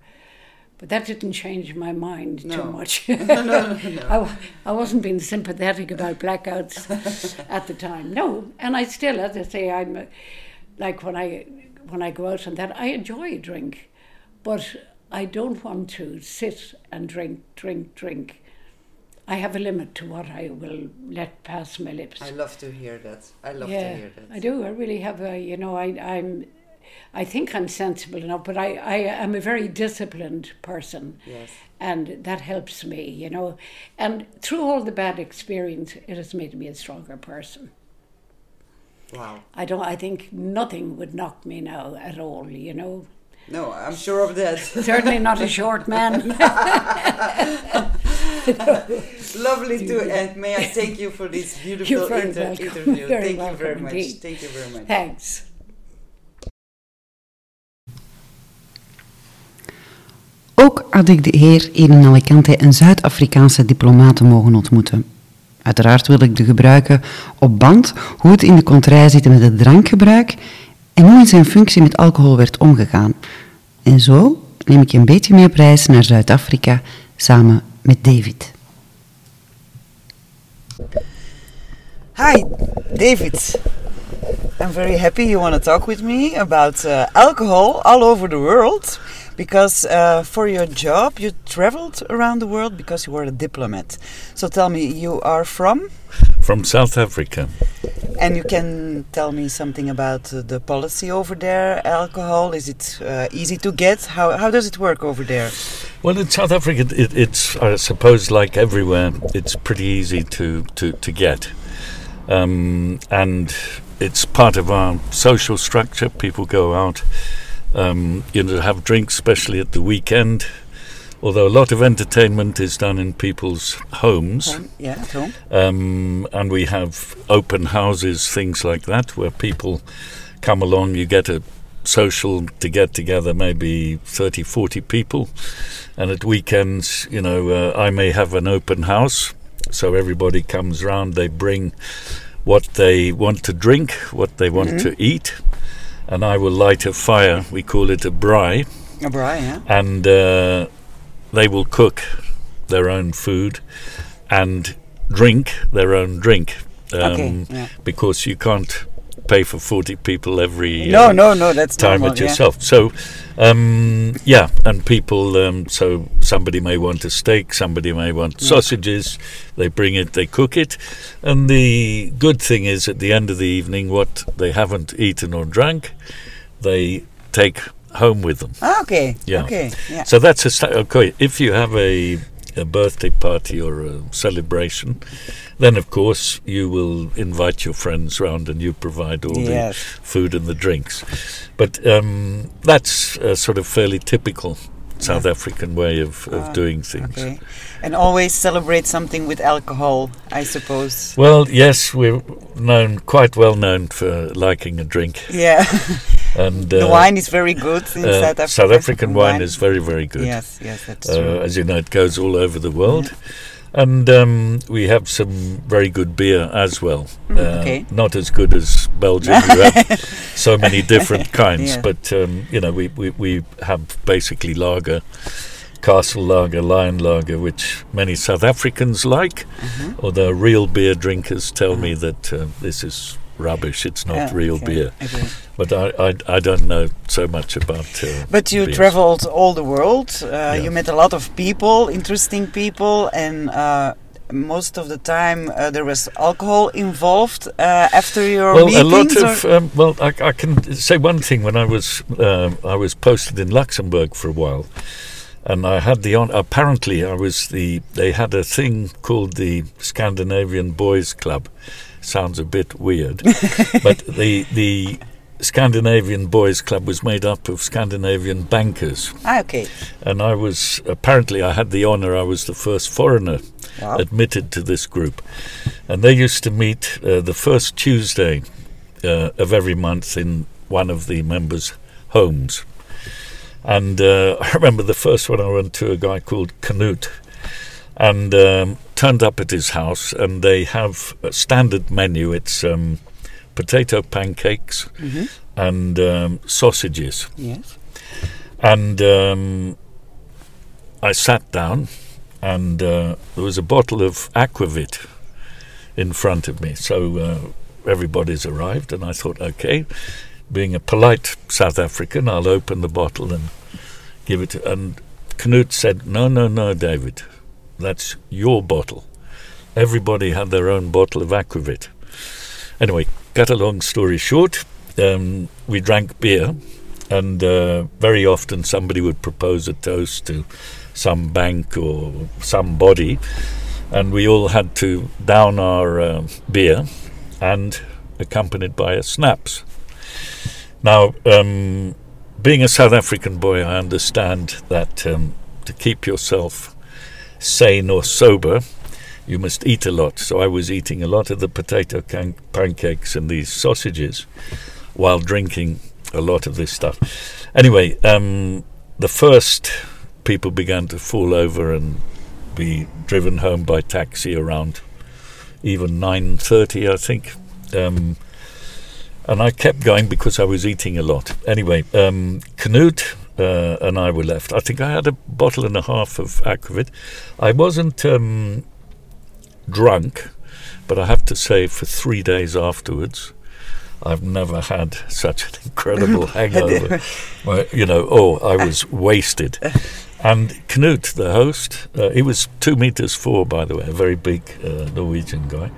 But that didn't change my mind No. too much. no, no, no. I, I wasn't being sympathetic about blackouts at the time. No, and I still, as I say, I'm uh, like when I when I go out and that I enjoy a drink, but I don't want to sit and drink, drink, drink. I have a limit to what I will let pass my lips. I love to hear that. I love yeah, to hear that. I do. I really have a, you know, I, I'm, I think I'm sensible enough, but I, I am a very disciplined person. Yes. And that helps me, you know. And through all the bad experience, it has made me a stronger person. Wow. I don't. I think nothing would knock me now at all, you know. No, I'm sure of that. Certainly not a short man. Lovely to end. May I thank you for this beautiful You're very inter- welcome. interview. Very thank you very much. indeed. Thank you very much. Thanks. Ook had ik de eer hier in Alicante een Zuid-Afrikaanse diplomaat te mogen ontmoeten. Uiteraard wil ik de gebruiken op band hoe het in de contraille zit met het drankgebruik en hoe in zijn functie met alcohol werd omgegaan. En zo neem ik je een beetje mee op reis naar Zuid-Afrika samen met David. Hi, David. I'm very happy you want to talk with me about uh, alcohol all over the world because uh, for your job you traveled around the world because you were a diplomat. So tell me, you are from? From South Africa. And you can tell me something about uh, the policy over there. Alcohol is it uh, easy to get? How how does it work over there? Well, in South Africa, it, it's I suppose like everywhere, it's pretty easy to to to get, um, and it's part of our social structure. People go out, um, you know, to have drinks, especially at the weekend. Although a lot of entertainment is done in people's homes. Home? Yeah, at home. Um, and we have open houses, things like that, where people come along. You get a social to get together, maybe 30, 40 people. And at weekends, you know, uh, I may have an open house. So everybody comes round, they bring what they want to drink, what they want to eat. And I will light a fire. We call it a braai A braai, yeah. and uh, they will cook their own food and drink their own drink um, Okay, yeah. because you can't pay for 40 people every No, uh, no, no, that's time normal, at yeah. yourself so um, yeah and people um, so somebody may want a steak somebody may want sausages they bring it they cook it and the good thing is at the end of the evening what they haven't eaten or drank they take home with them Ah, okay. Yeah. Okay. Yeah. so that's a sta- okay. If you have a a birthday party or a celebration, then of course you will invite your friends round and you provide all Yes. the food and the drinks. But um, that's a sort of fairly typical South African way of, of Ah, doing things. Okay. And always celebrate something with alcohol, I suppose. Well, yes, we're known quite well known for liking a drink. Yeah. And the uh, wine is very good in uh, South Africa. South African wine is very, very good. Yes, yes, that's Uh, true. as you know, it goes all over the world. And um, we have some very good beer as well. Uh, okay. Not as good as Belgium. you have so many different kinds. Yeah. But, um, you know, we, we, we have basically lager, castle lager, lion lager, which many South Africans like. Mm-hmm. Although real beer drinkers tell me that uh, this is rubbish. It's not real okay, beer. okay. But I, I, I don't know so much about. Uh, But you beers. traveled all the world. Uh, Yeah. You met a lot of people, interesting people, and uh, most of the time uh, there was alcohol involved uh, after your well, meetings. a lot of um, well, I, I can say one thing. When I was um, I was posted in Luxembourg for a while, and I had the on. Apparently, I was the. They had a thing called the Scandinavian Boys Club. Sounds a bit weird, but the the Scandinavian Boys Club was made up of Scandinavian bankers, ah, okay. and I was apparently I had the honor. I was the first foreigner Wow. admitted to this group. And they used to meet uh, the first Tuesday uh, of every month in one of the members' homes. And uh, I remember the first one I went to a guy called Canute and um, turned up at his house, and they have a standard menu. It's um, potato pancakes Mhm. and um, sausages. Yes. And um, I sat down, and uh, there was a bottle of Aquavit in front of me. So uh, everybody's arrived, and I thought, okay, being a polite South African, I'll open the bottle and give it. And Knut said, no, no, no, David, that's your bottle. Everybody had their own bottle of Aquavit. Anyway, cut a long story short, um, we drank beer, and uh, very often somebody would propose a toast to some bank or somebody, and we all had to down our um beer and accompanied by a snaps. Now, um, being a South African boy, I understand that um, to keep yourself sane or sober, you must eat a lot. So I was eating a lot of the potato can- pancakes and these sausages while drinking a lot of this stuff. Anyway, um, the first people began to fall over and be driven home by taxi around even 9.30, I think. Um, and I kept going because I was eating a lot. Anyway, um, Knut uh, and I were left. I think I had a bottle and a half of Aquavit. I wasn't um, drunk, but I have to say, for three days afterwards, I've never had such an incredible hangover. Well, you know, oh, I was wasted. And Knut, the host, uh, he was two meters four, by the way, a very big uh, Norwegian guy.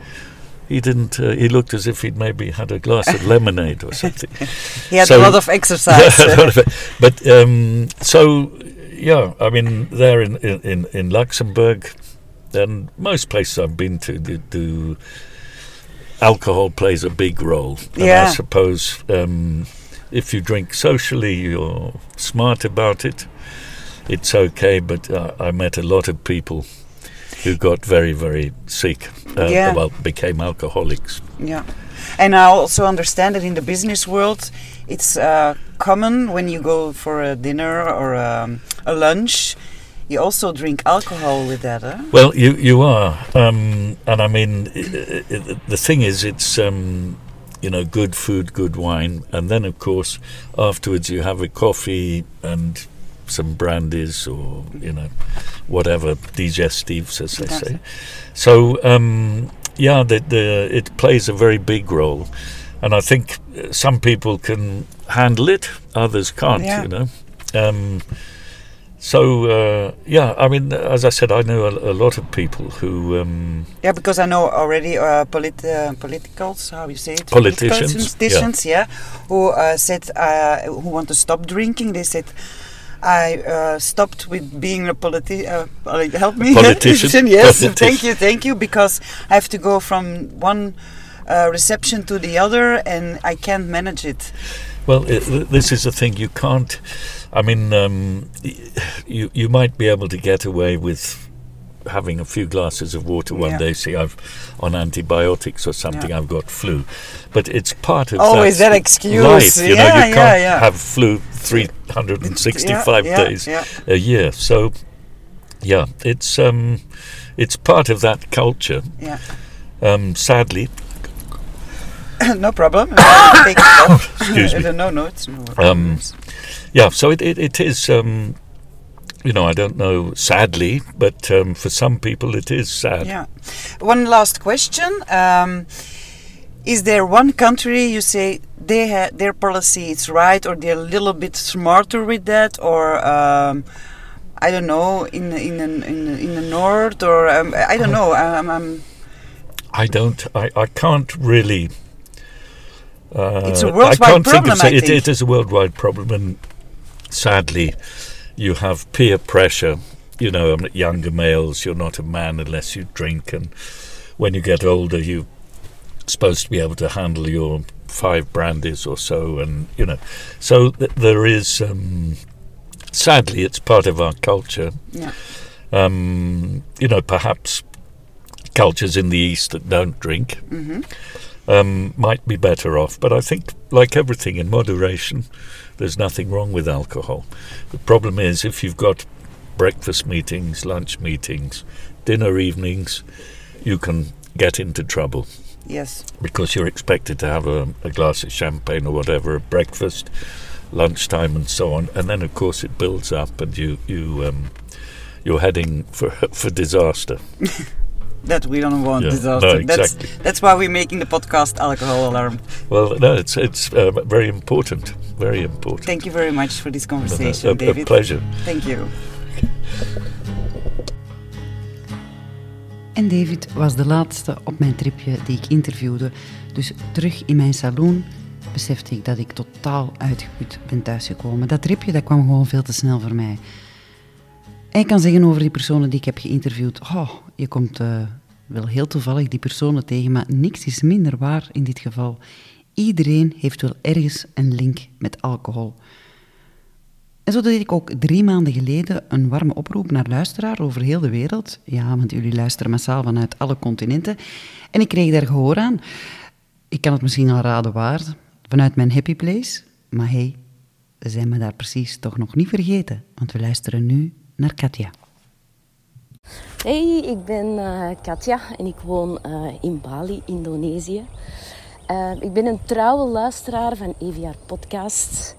He didn't. Uh, he looked as if he'd maybe had a glass of lemonade or something. He had So- a lot of exercise. Of but um, so yeah, I mean, there in in, in, in Luxembourg, and most places I've been to, do, do alcohol plays a big role. And Yeah. I suppose um, if you drink socially, you're smart about it. It's okay, but uh, I met a lot of people who got very, very sick. Uh, Yeah. Well, became alcoholics. Yeah. And I also understand that in the business world, it's uh, common when you go for a dinner or um, a lunch, you also drink alcohol with that, huh? Well, you you are, um, and I mean, the thing is, it's um, you know, good food, good wine, and then of course afterwards you have a coffee and some brandies or you know, whatever digestives, as they say. So um, yeah, the, the it plays a very big role, and I think uh, some people can handle it, others can't. Yeah. You know. Um, so uh, yeah, I mean, as I said, I know a, a lot of people who um, Yeah, because I know already uh, polit- uh, politicals, how you say it? Politicians, Politicians, yeah, who uh, said uh, who want to stop drinking. They said. I uh, stopped with being a politician. uh, help me Politician. yes, Politician. thank you, thank you. Because I have to go from one uh, reception to the other, and I can't manage it. Well, i th- this is the thing. You can't. I mean, um, you you might be able to get away with having a few glasses of water one Yeah. day, say I've on antibiotics or something, Yeah. I've got flu. But it's part of Always that that excuse, life. You know, you can't have flu 365 Yeah, yeah, days a year. So, yeah, it's um, it's part of that culture. Yeah. Um, sadly, no problem. Take it off. Excuse me. no, no, it's no. Um, yeah. So it it, it is. Um, you know, I don't know. Sadly, but um, for some people, it is sad. Yeah. One last question. Um, is there one country you say they ha- their policy is right, or they're a little bit smarter with that, or um, I don't know, in in in in, the north, or um, I don't know. Um, um, I don't. I, I can't really. Uh, It's a I worldwide can't think problem, of. say- I it, it is a worldwide problem, and sadly, you have peer pressure. You know, younger males. You're not a man unless you drink, and when you get older, you're supposed to be able to handle your five brandies or so, and you know, so th- there is. Um, sadly, it's part of our culture. yeah. Um, you know, perhaps cultures in the East that don't drink hmm um, might be better off. But I think, like everything in moderation, there's nothing wrong with alcohol. The problem is if you've got breakfast meetings, lunch meetings, dinner evenings, you can get into trouble Yes. because you're expected to have a, a glass of champagne or whatever at breakfast, lunchtime, and so on. And then, of course, it builds up, and you you um, you're heading for for disaster. That we don't want Yeah, disaster. no, That's exactly. that's why we're making the podcast Alcohol Alarm. Well, no, it's it's uh, very important, very important. Thank you very much for this a, conversation, a David. pleasure. Thank you. En David was de laatste op mijn tripje die ik interviewde. Dus terug in mijn saloon besefte ik dat ik totaal uitgeput ben thuisgekomen. Dat tripje dat kwam gewoon veel te snel voor mij. En ik kan zeggen over die personen die ik heb geïnterviewd. Oh, je komt eh, wel heel toevallig die personen tegen, maar niks is minder waar in dit geval. Iedereen heeft wel ergens een link met alcohol. En zo deed ik ook drie maanden geleden een warme oproep naar luisteraar over heel de wereld. Ja, want jullie luisteren massaal vanuit alle continenten. En ik kreeg daar gehoor aan. Ik kan het misschien al raden waar, vanuit mijn happy place. Maar hey, we zijn me daar precies toch nog niet vergeten, want we luisteren nu naar Katja. Hey, ik ben eh, Katja en ik woon eh, in Bali, Indonesië. Eh, ik ben een trouwe luisteraar van EVR Podcast.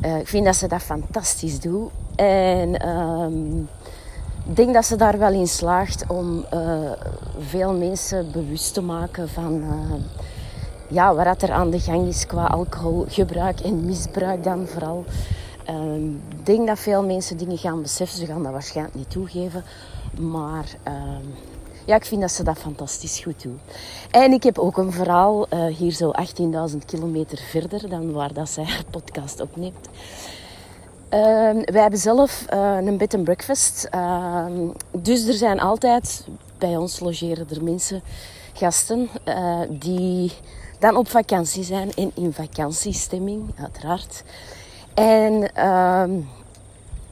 Ik vind dat ze dat fantastisch doen. En ehm, ik denk dat ze daar wel in slaagt om veel mensen bewust te maken van ja, wat er aan de gang is qua alcoholgebruik en misbruik dan vooral. Ehm, Ik denk dat veel mensen dingen gaan beseffen. Ze gaan dat waarschijnlijk niet toegeven. Maar ehm, ja, ik vind dat ze dat fantastisch goed doen. En ik heb ook een verhaal eh, hier zo 18.000 kilometer verder dan waar dat zij haar podcast opneemt. Ehm, wij hebben zelf eh, een bed and breakfast. Dus er zijn altijd, bij ons logeren er mensen, gasten, eh, die dan op vakantie zijn en in vakantiestemming, uiteraard. En ehm,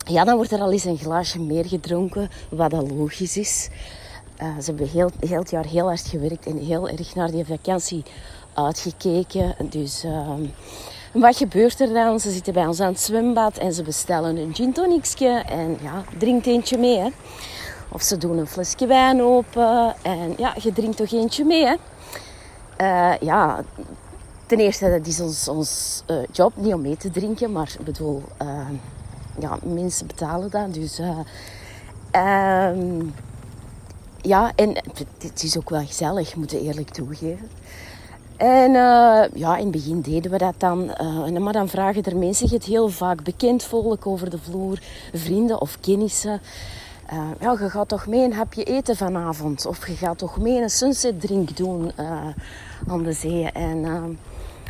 ja, dan wordt er al eens een glaasje meer gedronken, wat al logisch is. Eh, ze hebben heel, heel het jaar heel hard gewerkt en heel erg naar die vakantie uitgekeken. Dus ehm, wat gebeurt er dan? Ze zitten bij ons aan het zwembad en ze bestellen een gin tonicje en ja, drinkt eentje mee. Hè. Of ze doen een flesje wijn open en ja, je drinkt toch eentje mee. Hè. Eh, ja, ten eerste, dat is ons, ons eh, job, niet om mee te drinken, maar ik bedoel, eh, ja, mensen betalen dat. Dus eh, ehm, ja, en het, is ook wel gezellig, moet ik eerlijk toegeven. En ja, in het begin deden we dat dan. maar dan vragen er mensen het heel vaak bekend volk over de vloer, vrienden of kennissen. Ja, je gaat toch mee een hapje eten vanavond. Of je gaat toch mee een sunset drink doen aan de zee. En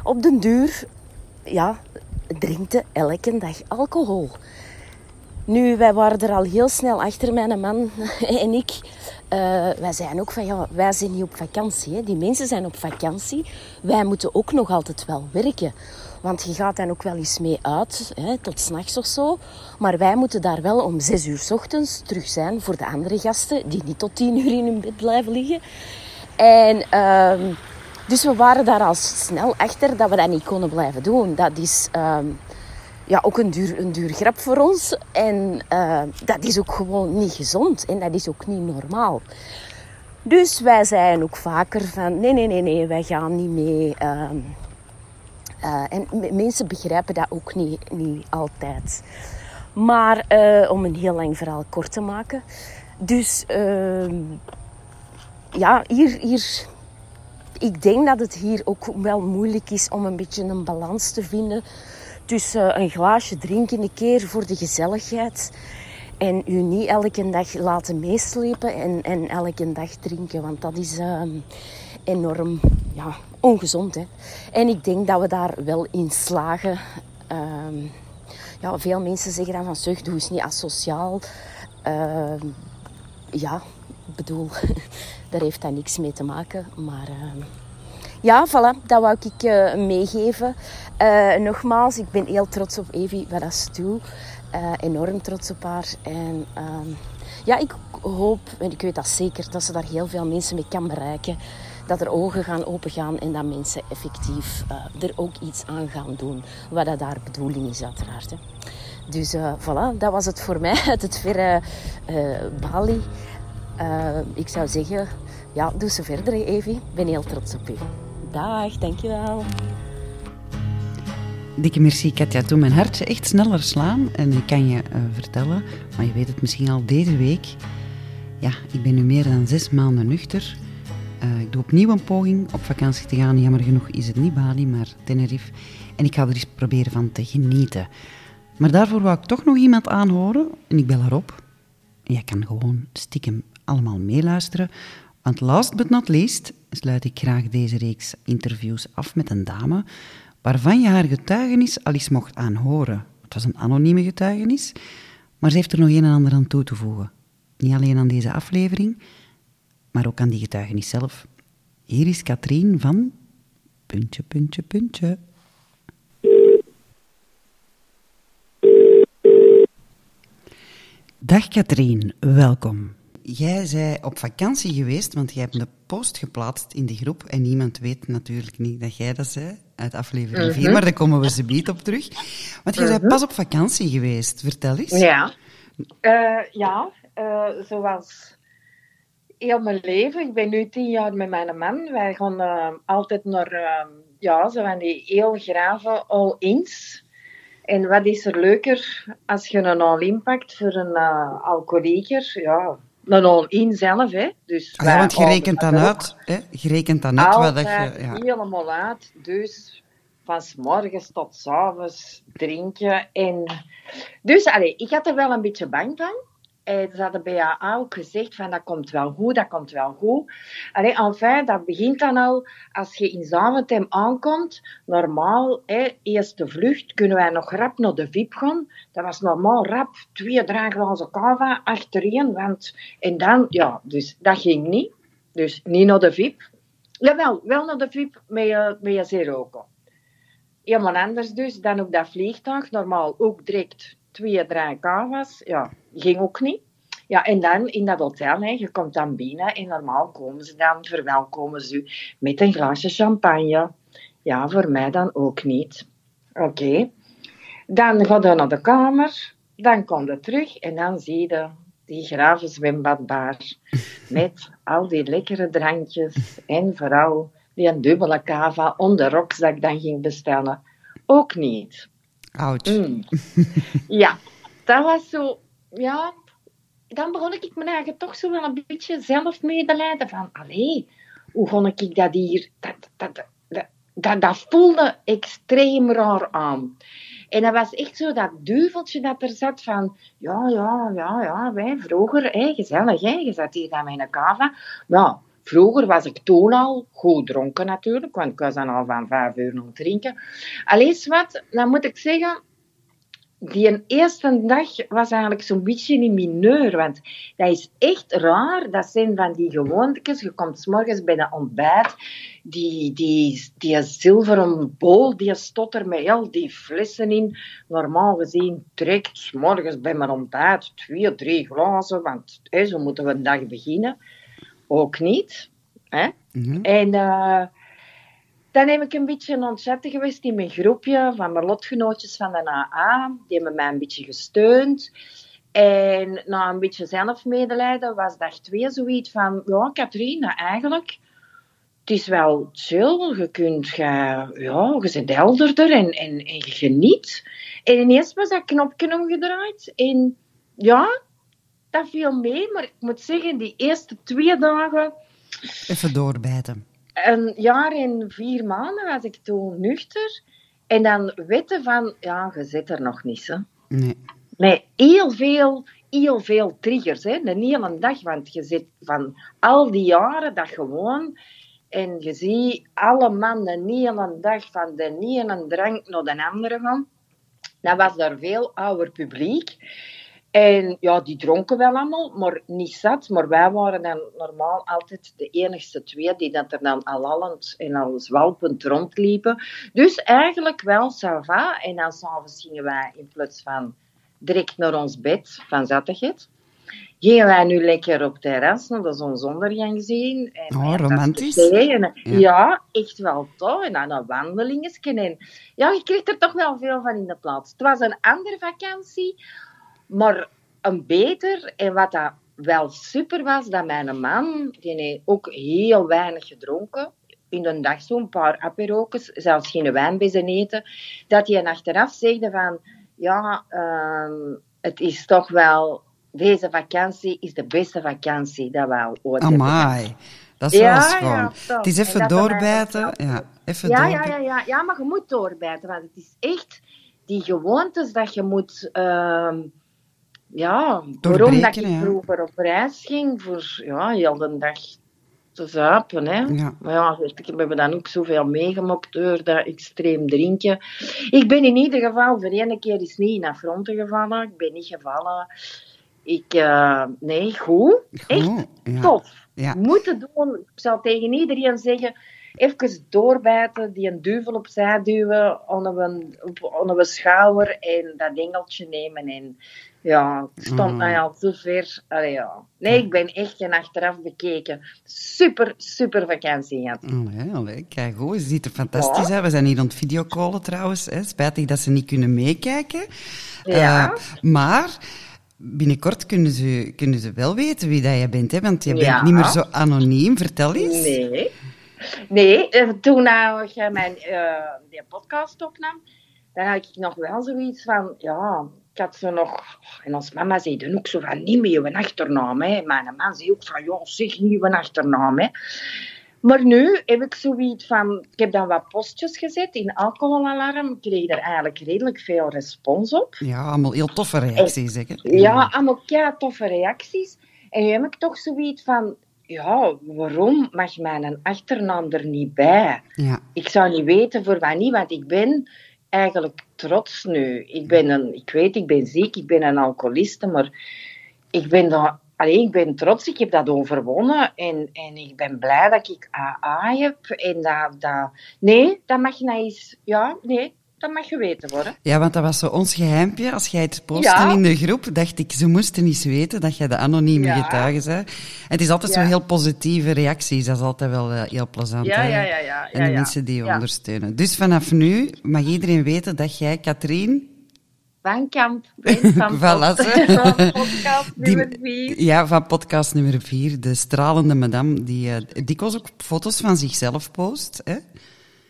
op den duur, ja, drinkte elke dag alcohol. Nu, wij waren er al heel snel achter, mijn man en ik. Eh, wij zeiden ook van, ja, wij zijn niet op vakantie. Hè. Die mensen zijn op vakantie. Wij moeten ook nog altijd wel werken. Want je gaat dan ook wel eens mee uit, hè, tot s'nachts of zo. Maar wij moeten daar wel om zes uur s ochtends terug zijn voor de andere gasten, die niet tot tien uur in hun bed blijven liggen. En ehm, dus we waren daar al snel achter dat we dat niet konden blijven doen. Dat is ehm, ja, ook een duur, een duur grap voor ons. En uh, dat is ook gewoon niet gezond. En dat is ook niet normaal. Dus wij zeiden ook vaker van... Nee, nee, nee, nee, wij gaan niet mee. Um, uh, en mensen begrijpen dat ook niet, niet altijd. Maar uh, om een heel lang verhaal kort te maken. Dus ja, hier, hier... Ik denk dat het hier ook wel moeilijk is om een beetje een balans te vinden tussen een glaasje drinken een keer voor de gezelligheid en u niet elke dag laten meeslepen en, en elke dag drinken. Want dat is uh, enorm ja, ongezond. Hè? En ik denk dat we daar wel in slagen. Uh, ja, veel mensen zeggen dan van zucht, doe eens niet asociaal. Uh, ja, ik bedoel, daar heeft dat niks mee te maken. Maar ehm, ja, voilà, dat wou ik uh, meegeven. Uh, nogmaals, ik ben heel trots op Evie, wat ze doet. Uh, enorm trots op haar. En uh, ja, ik hoop, en ik weet dat zeker, dat ze daar heel veel mensen mee kan bereiken. Dat er ogen gaan opengaan en dat mensen effectief er ook iets aan gaan doen. Wat dat daar bedoeling is, uiteraard. Hè. Dus voilà, dat was het voor mij uit het verre Bali. ik zou zeggen, ja, doe ze verder, Evie. Ik ben heel trots op u. Dag, dankjewel. Dikke merci, Katja. Toen mijn hartje echt sneller slaan. En ik kan je uh, vertellen, maar je weet het misschien al deze week. Ja, ik ben nu meer dan zes maanden nuchter. Uh, ik doe opnieuw een poging op vakantie te gaan. Jammer genoeg is het niet Bali, maar Tenerife. En ik ga er eens proberen van te genieten. Maar daarvoor wou ik toch nog iemand aanhoren. En ik bel haar op. En jij kan gewoon stiekem allemaal meeluisteren. Want last but not least sluit ik graag deze reeks interviews af met een dame waarvan je haar getuigenis al eens mocht aanhoren. Het was een anonieme getuigenis, maar ze heeft er nog een en ander aan toe te voegen. Niet alleen aan deze aflevering, maar ook aan die getuigenis zelf. Hier is Katrien van... Puntje, puntje, puntje. Dag Katrien, welkom. Jij zei op vakantie geweest, want jij hebt een post geplaatst in de groep en niemand weet natuurlijk niet dat jij dat zei uit aflevering 4, mhm. maar daar komen we ze op terug. Want jij bent mhm. pas op vakantie geweest, vertel eens. Ja, uh, ja uh, zoals heel mijn leven. Ik ben nu tien jaar met mijn man. Wij gaan uh, altijd naar, ja, zo van die heel grave all-ins. En wat is er leuker als je een all-in pakt voor een alcoholieker? Ja, een all-in zelf. Hè. Dus ah, ja, want je rekent dan uit. Hè? Je rekent dan uit wat je... Ja. helemaal uit. Dus van s morgens tot s avonds drinken. En... Dus allee, ik had er wel een beetje bang van. Ze hadden bij jou ook gezegd van dat komt wel goed, dat komt wel goed. Allee, enfin, dat begint dan al als je in Zaventem aankomt. Normaal, hè, eerste vlucht, kunnen wij nog rap naar de VIP gaan. Dat was normaal rap, twee, drie glazen kava achtereen. Want, en dan, ja, dus dat ging niet. Dus niet naar de VIP. Jawel, wel naar de VIP met je, met je. Helemaal anders dus dan op dat vliegtuig. Normaal ook direct twee, drie kava's. Ja, ging ook niet. Ja, en dan in dat hotel, hè, je komt dan binnen en normaal komen ze dan, verwelkomen ze u met een glaasje champagne. Ja, voor mij dan ook niet. Oké. Dan ga je naar de kamer, dan kom je terug en dan zie je die graven zwembadbar met al die lekkere drankjes en vooral die dubbele cava onder rokzak dan ging bestellen. Ook niet. Ouch. Mm. Ja, dat was zo, ja, dan begon ik me eigenlijk toch zo wel een beetje zelf medelijden van, allee, hoe kon ik dat hier, dat, dat, dat, dat, voelde extreem raar aan. En dat was echt zo dat duveltje dat er zat van, ja, ja, ja, ja, wij vroeger, gezellig, hè, je zat hier met een kava. Nou, vroeger was ik toen al goed dronken natuurlijk, want ik was dan al van vijf uur nog drinken. Alleen wat, dan moet ik zeggen, die eerste dag was eigenlijk zo'n beetje in mineur. Want dat is echt raar. Dat zijn van die gewoontes. Je komt s morgens bij de ontbijt. die, die, die zilveren bol, die stot er met al die flessen in. Normaal gezien trekt 's morgens bij mijn ontbijt twee, drie glazen, want hè, zo moeten we een dag beginnen. Ook niet. Hè? Mhm. En eh, dan heb ik een beetje ontzettend geweest in mijn groepje van mijn lotgenootjes van de AA. Die hebben mij een beetje gesteund. En na een beetje zelfmedelijden was dag twee zoiets van... Ja, Katrien, nou, eigenlijk... Het is wel chill. Je kunt... ja, je bent helderder en, en, en je geniet. En ineens was dat knopje omgedraaid. En ja, dat viel mee. Maar ik moet zeggen, die eerste twee dagen Even doorbijten. een jaar en vier maanden was ik toen nuchter. En dan weten van, ja, je zit er nog niet. Hè. Nee. Nee, heel veel, heel veel triggers. Hè. Een hele dag, want je zit van al die jaren dat gewoon... En je ziet alle mannen een hele dag van de ene drank naar de andere gaan. Dan was er veel ouder publiek. En ja, die dronken wel allemaal, maar niet zat. Maar wij waren dan normaal altijd de enigste twee die dat er dan al lallend en al zwalpend rondliepen. Dus eigenlijk wel ça va. En dan s'avonds gingen wij in plaats van direct naar ons bed van zattigheid, gingen wij nu lekker op terras naar de zonsondergang zien. En Oh, dat is romantisch. En, Ja. ja. echt wel tof. En dan een wandelingetje. En ja, je kreeg er toch wel veel van in de plaats. Het was een andere vakantie, maar een beter. En wat dat wel super was, dat mijn man, die heeft ook heel weinig gedronken, in een dag zo'n paar aperokes, zelfs geen wijn bij zijn eten, dat hij achteraf zegde van, ja, ehm, het is toch wel, deze vakantie is de beste vakantie dat we ooit hebben. Amai. Dat is Ja, wel ja, schoon. het is En even doorbijten. Ja, even Ja, ja, doorbijten. ja, ja, ja, maar je moet doorbijten, want het is echt die gewoontes dat je moet. ehm, ja, waarom dat ik vroeger op reis ging voor ja, heel de dag te zuipen. Hè. Ja. Maar ja, ik, we hebben dan ook zoveel meegemaakt door dat extreem drinken. Ik ben in ieder geval voor één keer is niet in affronten gevallen. Ik ben niet gevallen. Ik, eh, nee, goed. Echt ja. tof. Ja. Moeten doen. Ik zal tegen iedereen zeggen, even doorbijten, die een duvel opzij duwen, onder een, op- onder een schouder en dat engeltje nemen. En ja, het stond Mm. mij al zo ver. Allee, ja. Nee, ik ben echt en achteraf bekeken. Super, super vakantie gehad. Allee, kijk goed, ze ziet er fantastisch uit. We zijn hier aan het videocallen trouwens. Hè. Spijtig dat ze niet kunnen meekijken. Ja. Eh, maar binnenkort kunnen ze, kunnen ze wel weten wie dat jij bent. Hè? Want je bent Ja. niet meer zo anoniem. Vertel eens. Nee. Nee, eh, toen nou jij mijn eh, die podcast opnam, dan had ik nog wel zoiets van, ja, ik had zo nog, en ons mama zei dan ook zo van, niet meer je achternaam, hè. Mijn man zei ook van, ja, zeg niet je achternaam, hè. Maar nu heb ik zoiets van, ik heb dan wat postjes gezet in alcoholalarm, ik kreeg er eigenlijk redelijk veel respons op. Ja, allemaal heel toffe reacties. Hè? Ja, allemaal kei toffe reacties. En nu heb ik toch zoiets van, ja, waarom mag mijn achternaam er niet bij? Ja. Ik zou niet weten voor wat niet, want ik ben eigenlijk trots nu. Ik ben een, ik weet, ik ben ziek, ik ben een alcoholiste, maar ik ben daar, allee, ik ben trots, ik heb dat overwonnen en, en ik ben blij dat ik AA heb en dat, dat, nee, dat mag je ja, nee, dat mag geweten worden. ja, want dat was zo ons geheimpje. Als jij het postte Ja. in de groep, dacht ik, ze moesten niet weten dat jij de anonieme Ja. getuige bent. En het is altijd Ja. zo heel positieve reacties. Dat is altijd wel eh, heel plezant. Ja, ja, ja, ja, En de mensen die je ondersteunen. Dus vanaf nu mag iedereen weten dat jij, Katrien, Van Kamp, bent van, Voilà, van podcast nummer 4. Ja, van podcast nummer vier, de stralende madame, die eh, dikwijls ook foto's van zichzelf post. Hè?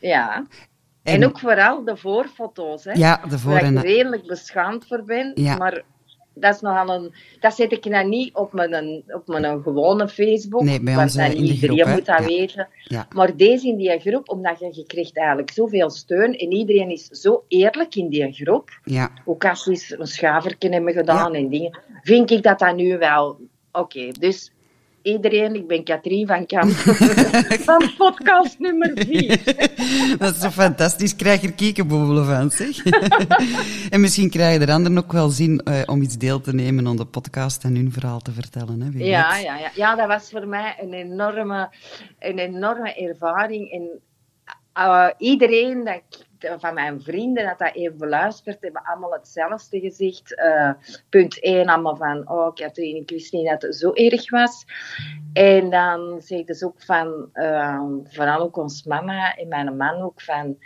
Ja. En, En- ook vooral de voorfoto's, hè. Ja, de voor- Waar ik en- redelijk beschaamd voor ben. Ja. Maar dat is nogal een... Dat zet ik nou niet op mijn, op mijn gewone Facebook. Nee, bij ons, eh, dan iedereen groep, moet dat Ja. weten. Ja. Maar deze in die groep, omdat je, je krijgt eigenlijk zoveel steun. En iedereen is zo eerlijk in die groep. Ja, Ook als ze een schaverken hebben gedaan en dingen. Vind ik dat dat nu wel... Oké, dus iedereen, ik ben Katrien van Kamp van podcast nummer 4. Dat is zo fantastisch. Krijg je er kiekenboebelen van, zeg. en misschien krijgen de anderen ook wel zin uh, om iets deel te nemen aan de podcast en hun verhaal te vertellen. Hè? Ja, ja, ja. ja, dat was voor mij een enorme, een enorme ervaring. En uh, iedereen dat ik, van mijn vrienden dat dat even beluisterd, hebben allemaal hetzelfde gezegd. Uh, punt 1, allemaal van, oh Katrien, ik wist niet dat het zo erg was. En dan zeggen ze ook van, uh, vooral ook ons mama en mijn man ook van,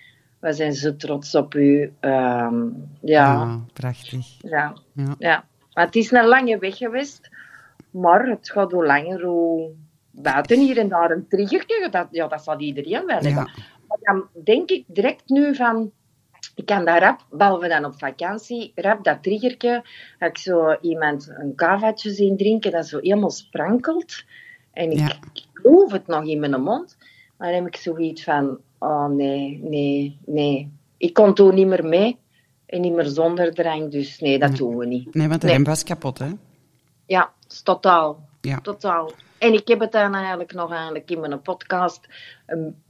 we zijn zo trots op u. Um, ja. Prachtig. Ja. Ja. ja. Maar het is een lange weg geweest, maar het gaat hoe langer, hoe buiten hier en daar een triggertje. Dat, ja, dat zal iedereen wel hebben. Ja. Dan denk ik direct nu van, ik kan dat rap, behalve dan op vakantie, rap dat triggertje, dat ik zo iemand een kavaatje zien drinken, dat zo helemaal sprankelt. En ik, Ja. ik proef het nog in mijn mond. Maar dan heb ik zoiets van, oh nee, nee, nee. Ik kon toen niet meer mee en niet meer zonder drank, dus nee, dat doen we niet. Nee, want de Nee. rem was kapot, hè? Ja, totaal. Ja. Totaal. En ik heb het dan eigenlijk nog eigenlijk in mijn podcast een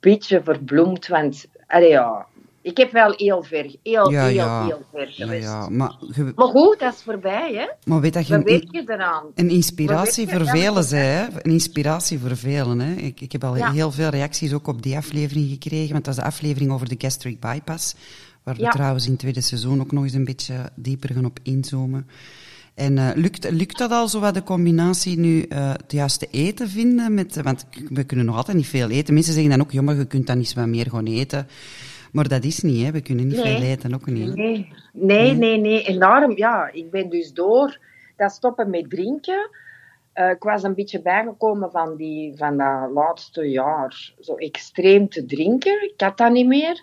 beetje verbloemd, want allee, ja, ik heb wel heel ver, heel, Ja, heel, ja. heel ver geweest. ja. Maar, je- Maar goed, dat is voorbij, hè. maar weet dat je een, werken eraan. een inspiratie voor velen hè? Een inspiratie voor velen, hè? Ik, ik heb al heel veel reacties ook op die aflevering gekregen, want dat is de aflevering over de gastric bypass, waar we trouwens in het tweede seizoen ook nog eens een beetje dieper gaan op inzoomen. En eh, lukt, lukt dat al zo wat de combinatie nu eh, het juiste eten vinden? Met, want we kunnen nog altijd niet veel eten. Mensen zeggen dan ook, maar je kunt dan eens wat meer gaan eten. Maar dat is niet, hè. We kunnen niet Nee. veel eten, ook niet. Nee, nee, nee, nee. En daarom, ja, ik ben dus door dat stoppen met drinken. Eh, ik was een beetje bijgekomen van, die, van dat laatste jaar zo extreem te drinken. Ik had dat niet meer.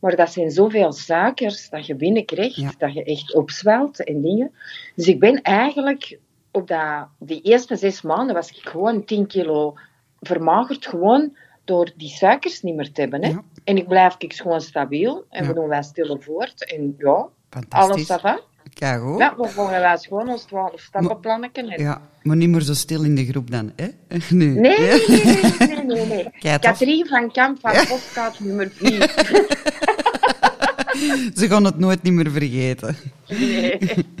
Maar dat zijn zoveel suikers dat je binnenkrijgt, Ja. dat je echt opzwelt en dingen. Dus ik ben eigenlijk op dat, die eerste zes maanden was ik gewoon 10 kilo vermagerd, gewoon door die suikers niet meer te hebben. Hè. Ja. En ik blijf ik gewoon stabiel en Ja. we doen wij stille voort. En ja, alles va. Kijk, hoor. Ja, we volgen wij gewoon ons 12 stappenplannetje. En... Ja, maar niet meer zo stil in de groep dan, hè? Nee, Ja. nee, nee, nee, nee, nee. Katrien van Kamp van podcast nummer 4. Ze gaan het nooit niet meer vergeten. Nee.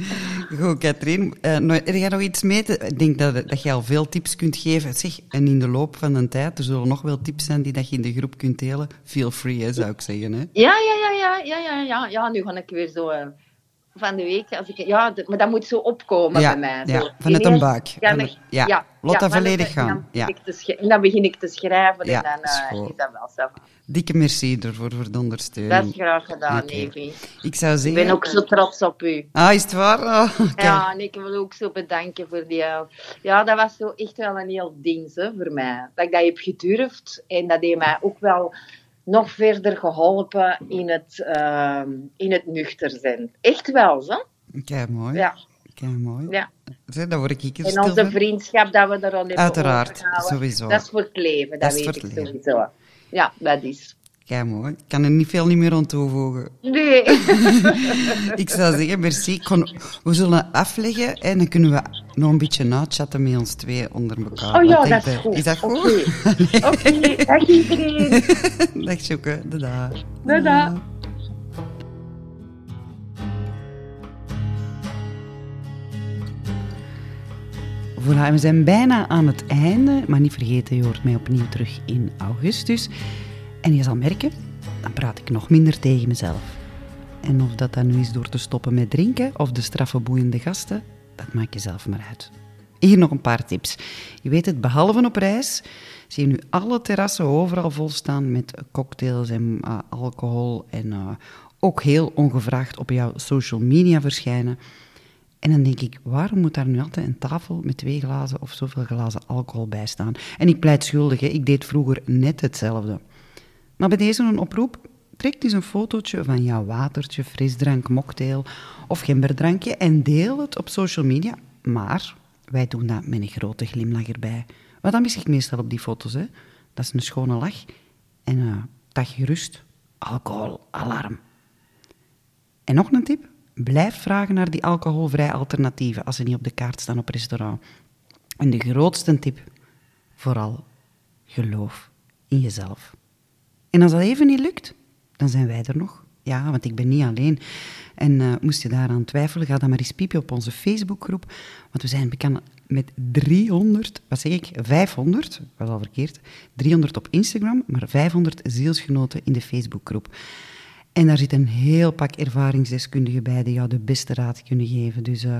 Goed, Katrien, eh, nou, nog iets mee? te- Ik denk dat, dat je al veel tips kunt geven. Zeg, en in de loop van de tijd, er zullen nog wel tips zijn die dat je in de groep kunt delen. Feel free, hè, zou ik zeggen. Hè? Ja, ja, ja, ja, ja, ja, ja. Ja, nu ga ik weer zo eh, van de week. Als ik, ja, maar dat moet zo opkomen Ja, bij mij. ja, vanuit een buik. ik- ja, ja, laat dat volledig gaan, dan ja. ik En dan begin ik te schrijven Ja, en dan is eh, is dat wel zo. Dikke merci ervoor voor de Dat is ondersteuning. graag gedaan, Oké. Evie. Ik zou Ik zeggen... ben ook zo trots op u. Ah, is het waar? Oké. Ja, en ik wil ook zo bedanken voor die... eh, Ja, dat was zo echt wel een heel ding hè, voor mij. Dat ik dat heb gedurfd. En dat heeft mij ook wel nog verder geholpen in het, ehm, in het nuchter zijn. Echt wel, hè? Kijk, mooi. Ja. Kijk, mooi. ja. Zeg, daar word ik En stil onze van. vriendschap dat we er al hebben Uiteraard, sowieso. Dat is voor het leven, dat, Dat weet ik sowieso. Ja, dat is. Ik kan er niet veel niet meer aan toevoegen. Nee. Ik zou zeggen, merci. Kon- we zullen afleggen en dan kunnen we nog een beetje nachatten met ons twee onder elkaar. Oh ja, dat is goed. Is dat goed? Oké, Oké, dag iedereen. Dag Sjoeke, dada. Dada. Voilà, we zijn bijna aan het einde, maar niet vergeten, je hoort mij opnieuw terug in augustus. En je zal merken, dan praat ik nog minder tegen mezelf. En of dat dan nu is door te stoppen met drinken of de straffe boeiende gasten, dat maak je zelf maar uit. Hier nog een paar tips. Je weet het, behalve op reis, zie je nu alle terrassen overal vol staan met cocktails en eh, alcohol en eh, ook heel ongevraagd op jouw social media verschijnen. En dan denk ik, waarom moet daar nu altijd een tafel met twee glazen of zoveel glazen alcohol bij staan? En ik pleit schuldig, ik deed vroeger net hetzelfde. Maar bij deze een oproep, trek eens een fotootje van jouw watertje, frisdrank, mocktail of gemberdrankje en deel het op social media. Maar wij doen dat met een grote glimlach erbij. Want dan mis ik meestal op die foto's. Hè. Dat is een schone lach. En uh, dag gerust, alcoholalarm. En nog een tip, blijf vragen naar die alcoholvrije alternatieven als ze niet op de kaart staan op restaurant. En de grootste tip, vooral geloof in jezelf. En als dat even niet lukt, dan zijn wij er nog. Ja, want ik ben niet alleen. En uh, moest je daaraan twijfelen, ga dan maar eens piepen op onze Facebookgroep. Want we zijn bekend met 300, wat zeg ik, 500, was al verkeerd, 300 op Instagram, maar 500 zielsgenoten in de Facebookgroep. En daar zit een heel pak ervaringsdeskundigen bij die jou de beste raad kunnen geven. Dus uh,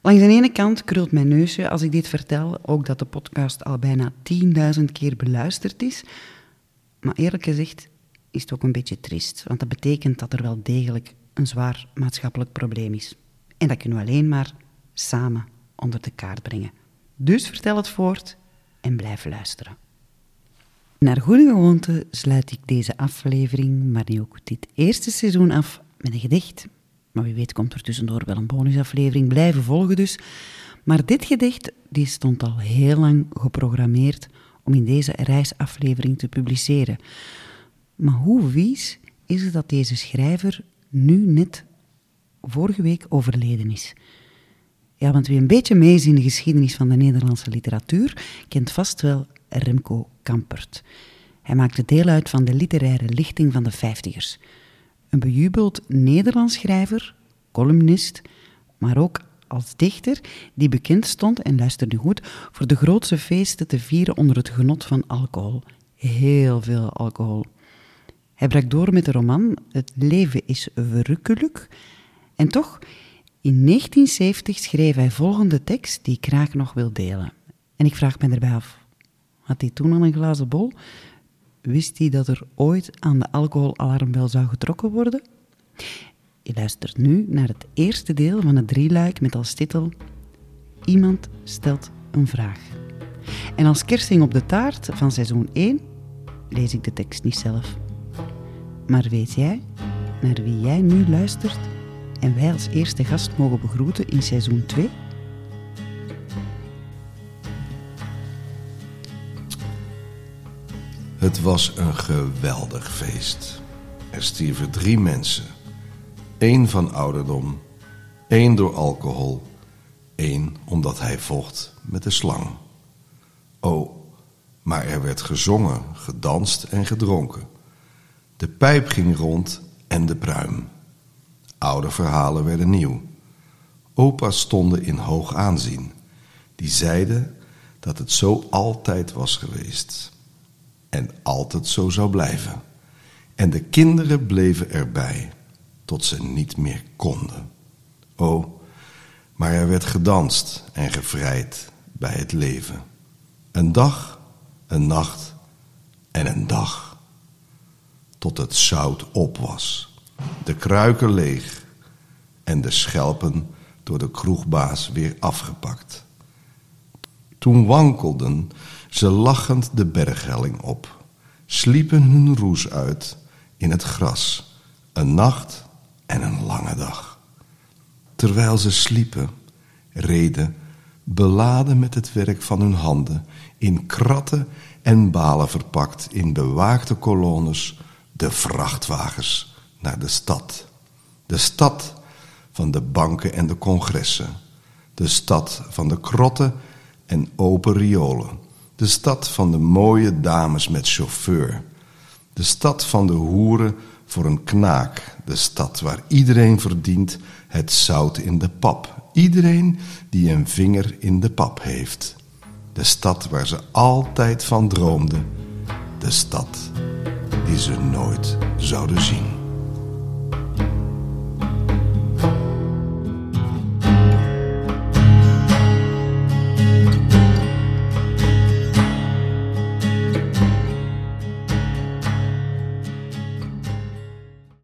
langs de ene kant krult mijn neusje als ik dit vertel, ook dat de podcast al bijna 10.000 keer beluisterd is. Maar eerlijk gezegd is het ook een beetje triest, want dat betekent dat er wel degelijk een zwaar maatschappelijk probleem is. En dat kunnen we alleen maar samen onder de kaart brengen. Dus vertel het voort en blijf luisteren. Naar goede gewoonte sluit ik deze aflevering, maar nu ook dit eerste seizoen af met een gedicht. Maar wie weet komt er tussendoor wel een bonusaflevering, blijven volgen dus. Maar dit gedicht die stond al heel lang geprogrammeerd om in deze reisaflevering te publiceren. Maar hoe vies is het dat deze schrijver nu net vorige week overleden is? Ja, want wie een beetje mee in de geschiedenis van de Nederlandse literatuur, kent vast wel Remco Kampert. Hij maakte deel uit van de literaire lichting van de vijftigers. Een bejubeld Nederlands schrijver, columnist, maar ook als dichter die bekend stond, en luister nu goed, voor de grootste feesten te vieren onder het genot van alcohol. Heel veel alcohol. Hij brak door met de roman Het leven is verrukkelijk. En toch, in 1970 schreef hij volgende tekst die ik graag nog wil delen. En ik vraag me erbij af, had hij toen al een glazen bol? Wist hij dat er ooit aan de alcoholalarmbel zou getrokken worden? Je luistert nu naar het eerste deel van het drieluik met als titel Iemand stelt een vraag. En als kersting op de taart van seizoen 1 lees ik de tekst niet zelf. Maar weet jij naar wie jij nu luistert en wij als eerste gast mogen begroeten in seizoen 2? Het was een geweldig feest. Er stierven drie mensen. Eén van ouderdom, één door alcohol, één omdat hij vocht met de slang. Oh, maar er werd gezongen, gedanst en gedronken. De pijp ging rond en de pruim. Oude verhalen werden nieuw. Opa's stonden in hoog aanzien. Die zeiden dat het zo altijd was geweest. En altijd zo zou blijven. En de kinderen bleven erbij, tot ze niet meer konden. Oh, maar er werd gedanst en gevrijd bij het leven. Een dag, een nacht en een dag. Tot het zout op was, de kruiken leeg en de schelpen door de kroegbaas weer afgepakt. Toen wankelden ze lachend de berghelling op, sliepen hun roes uit in het gras, een nacht en een lange dag. Terwijl ze sliepen, reden, beladen met het werk van hun handen, in kratten en balen verpakt in bewaakte kolonnes, de vrachtwagens naar de stad. De stad van de banken en de congressen. De stad van de krotten en open riolen. De stad van de mooie dames met chauffeur. De stad van de hoeren voor een knaak. De stad waar iedereen verdient het zout in de pap. Iedereen die een vinger in de pap heeft. De stad waar ze altijd van droomden. De stad die ze nooit zouden zien.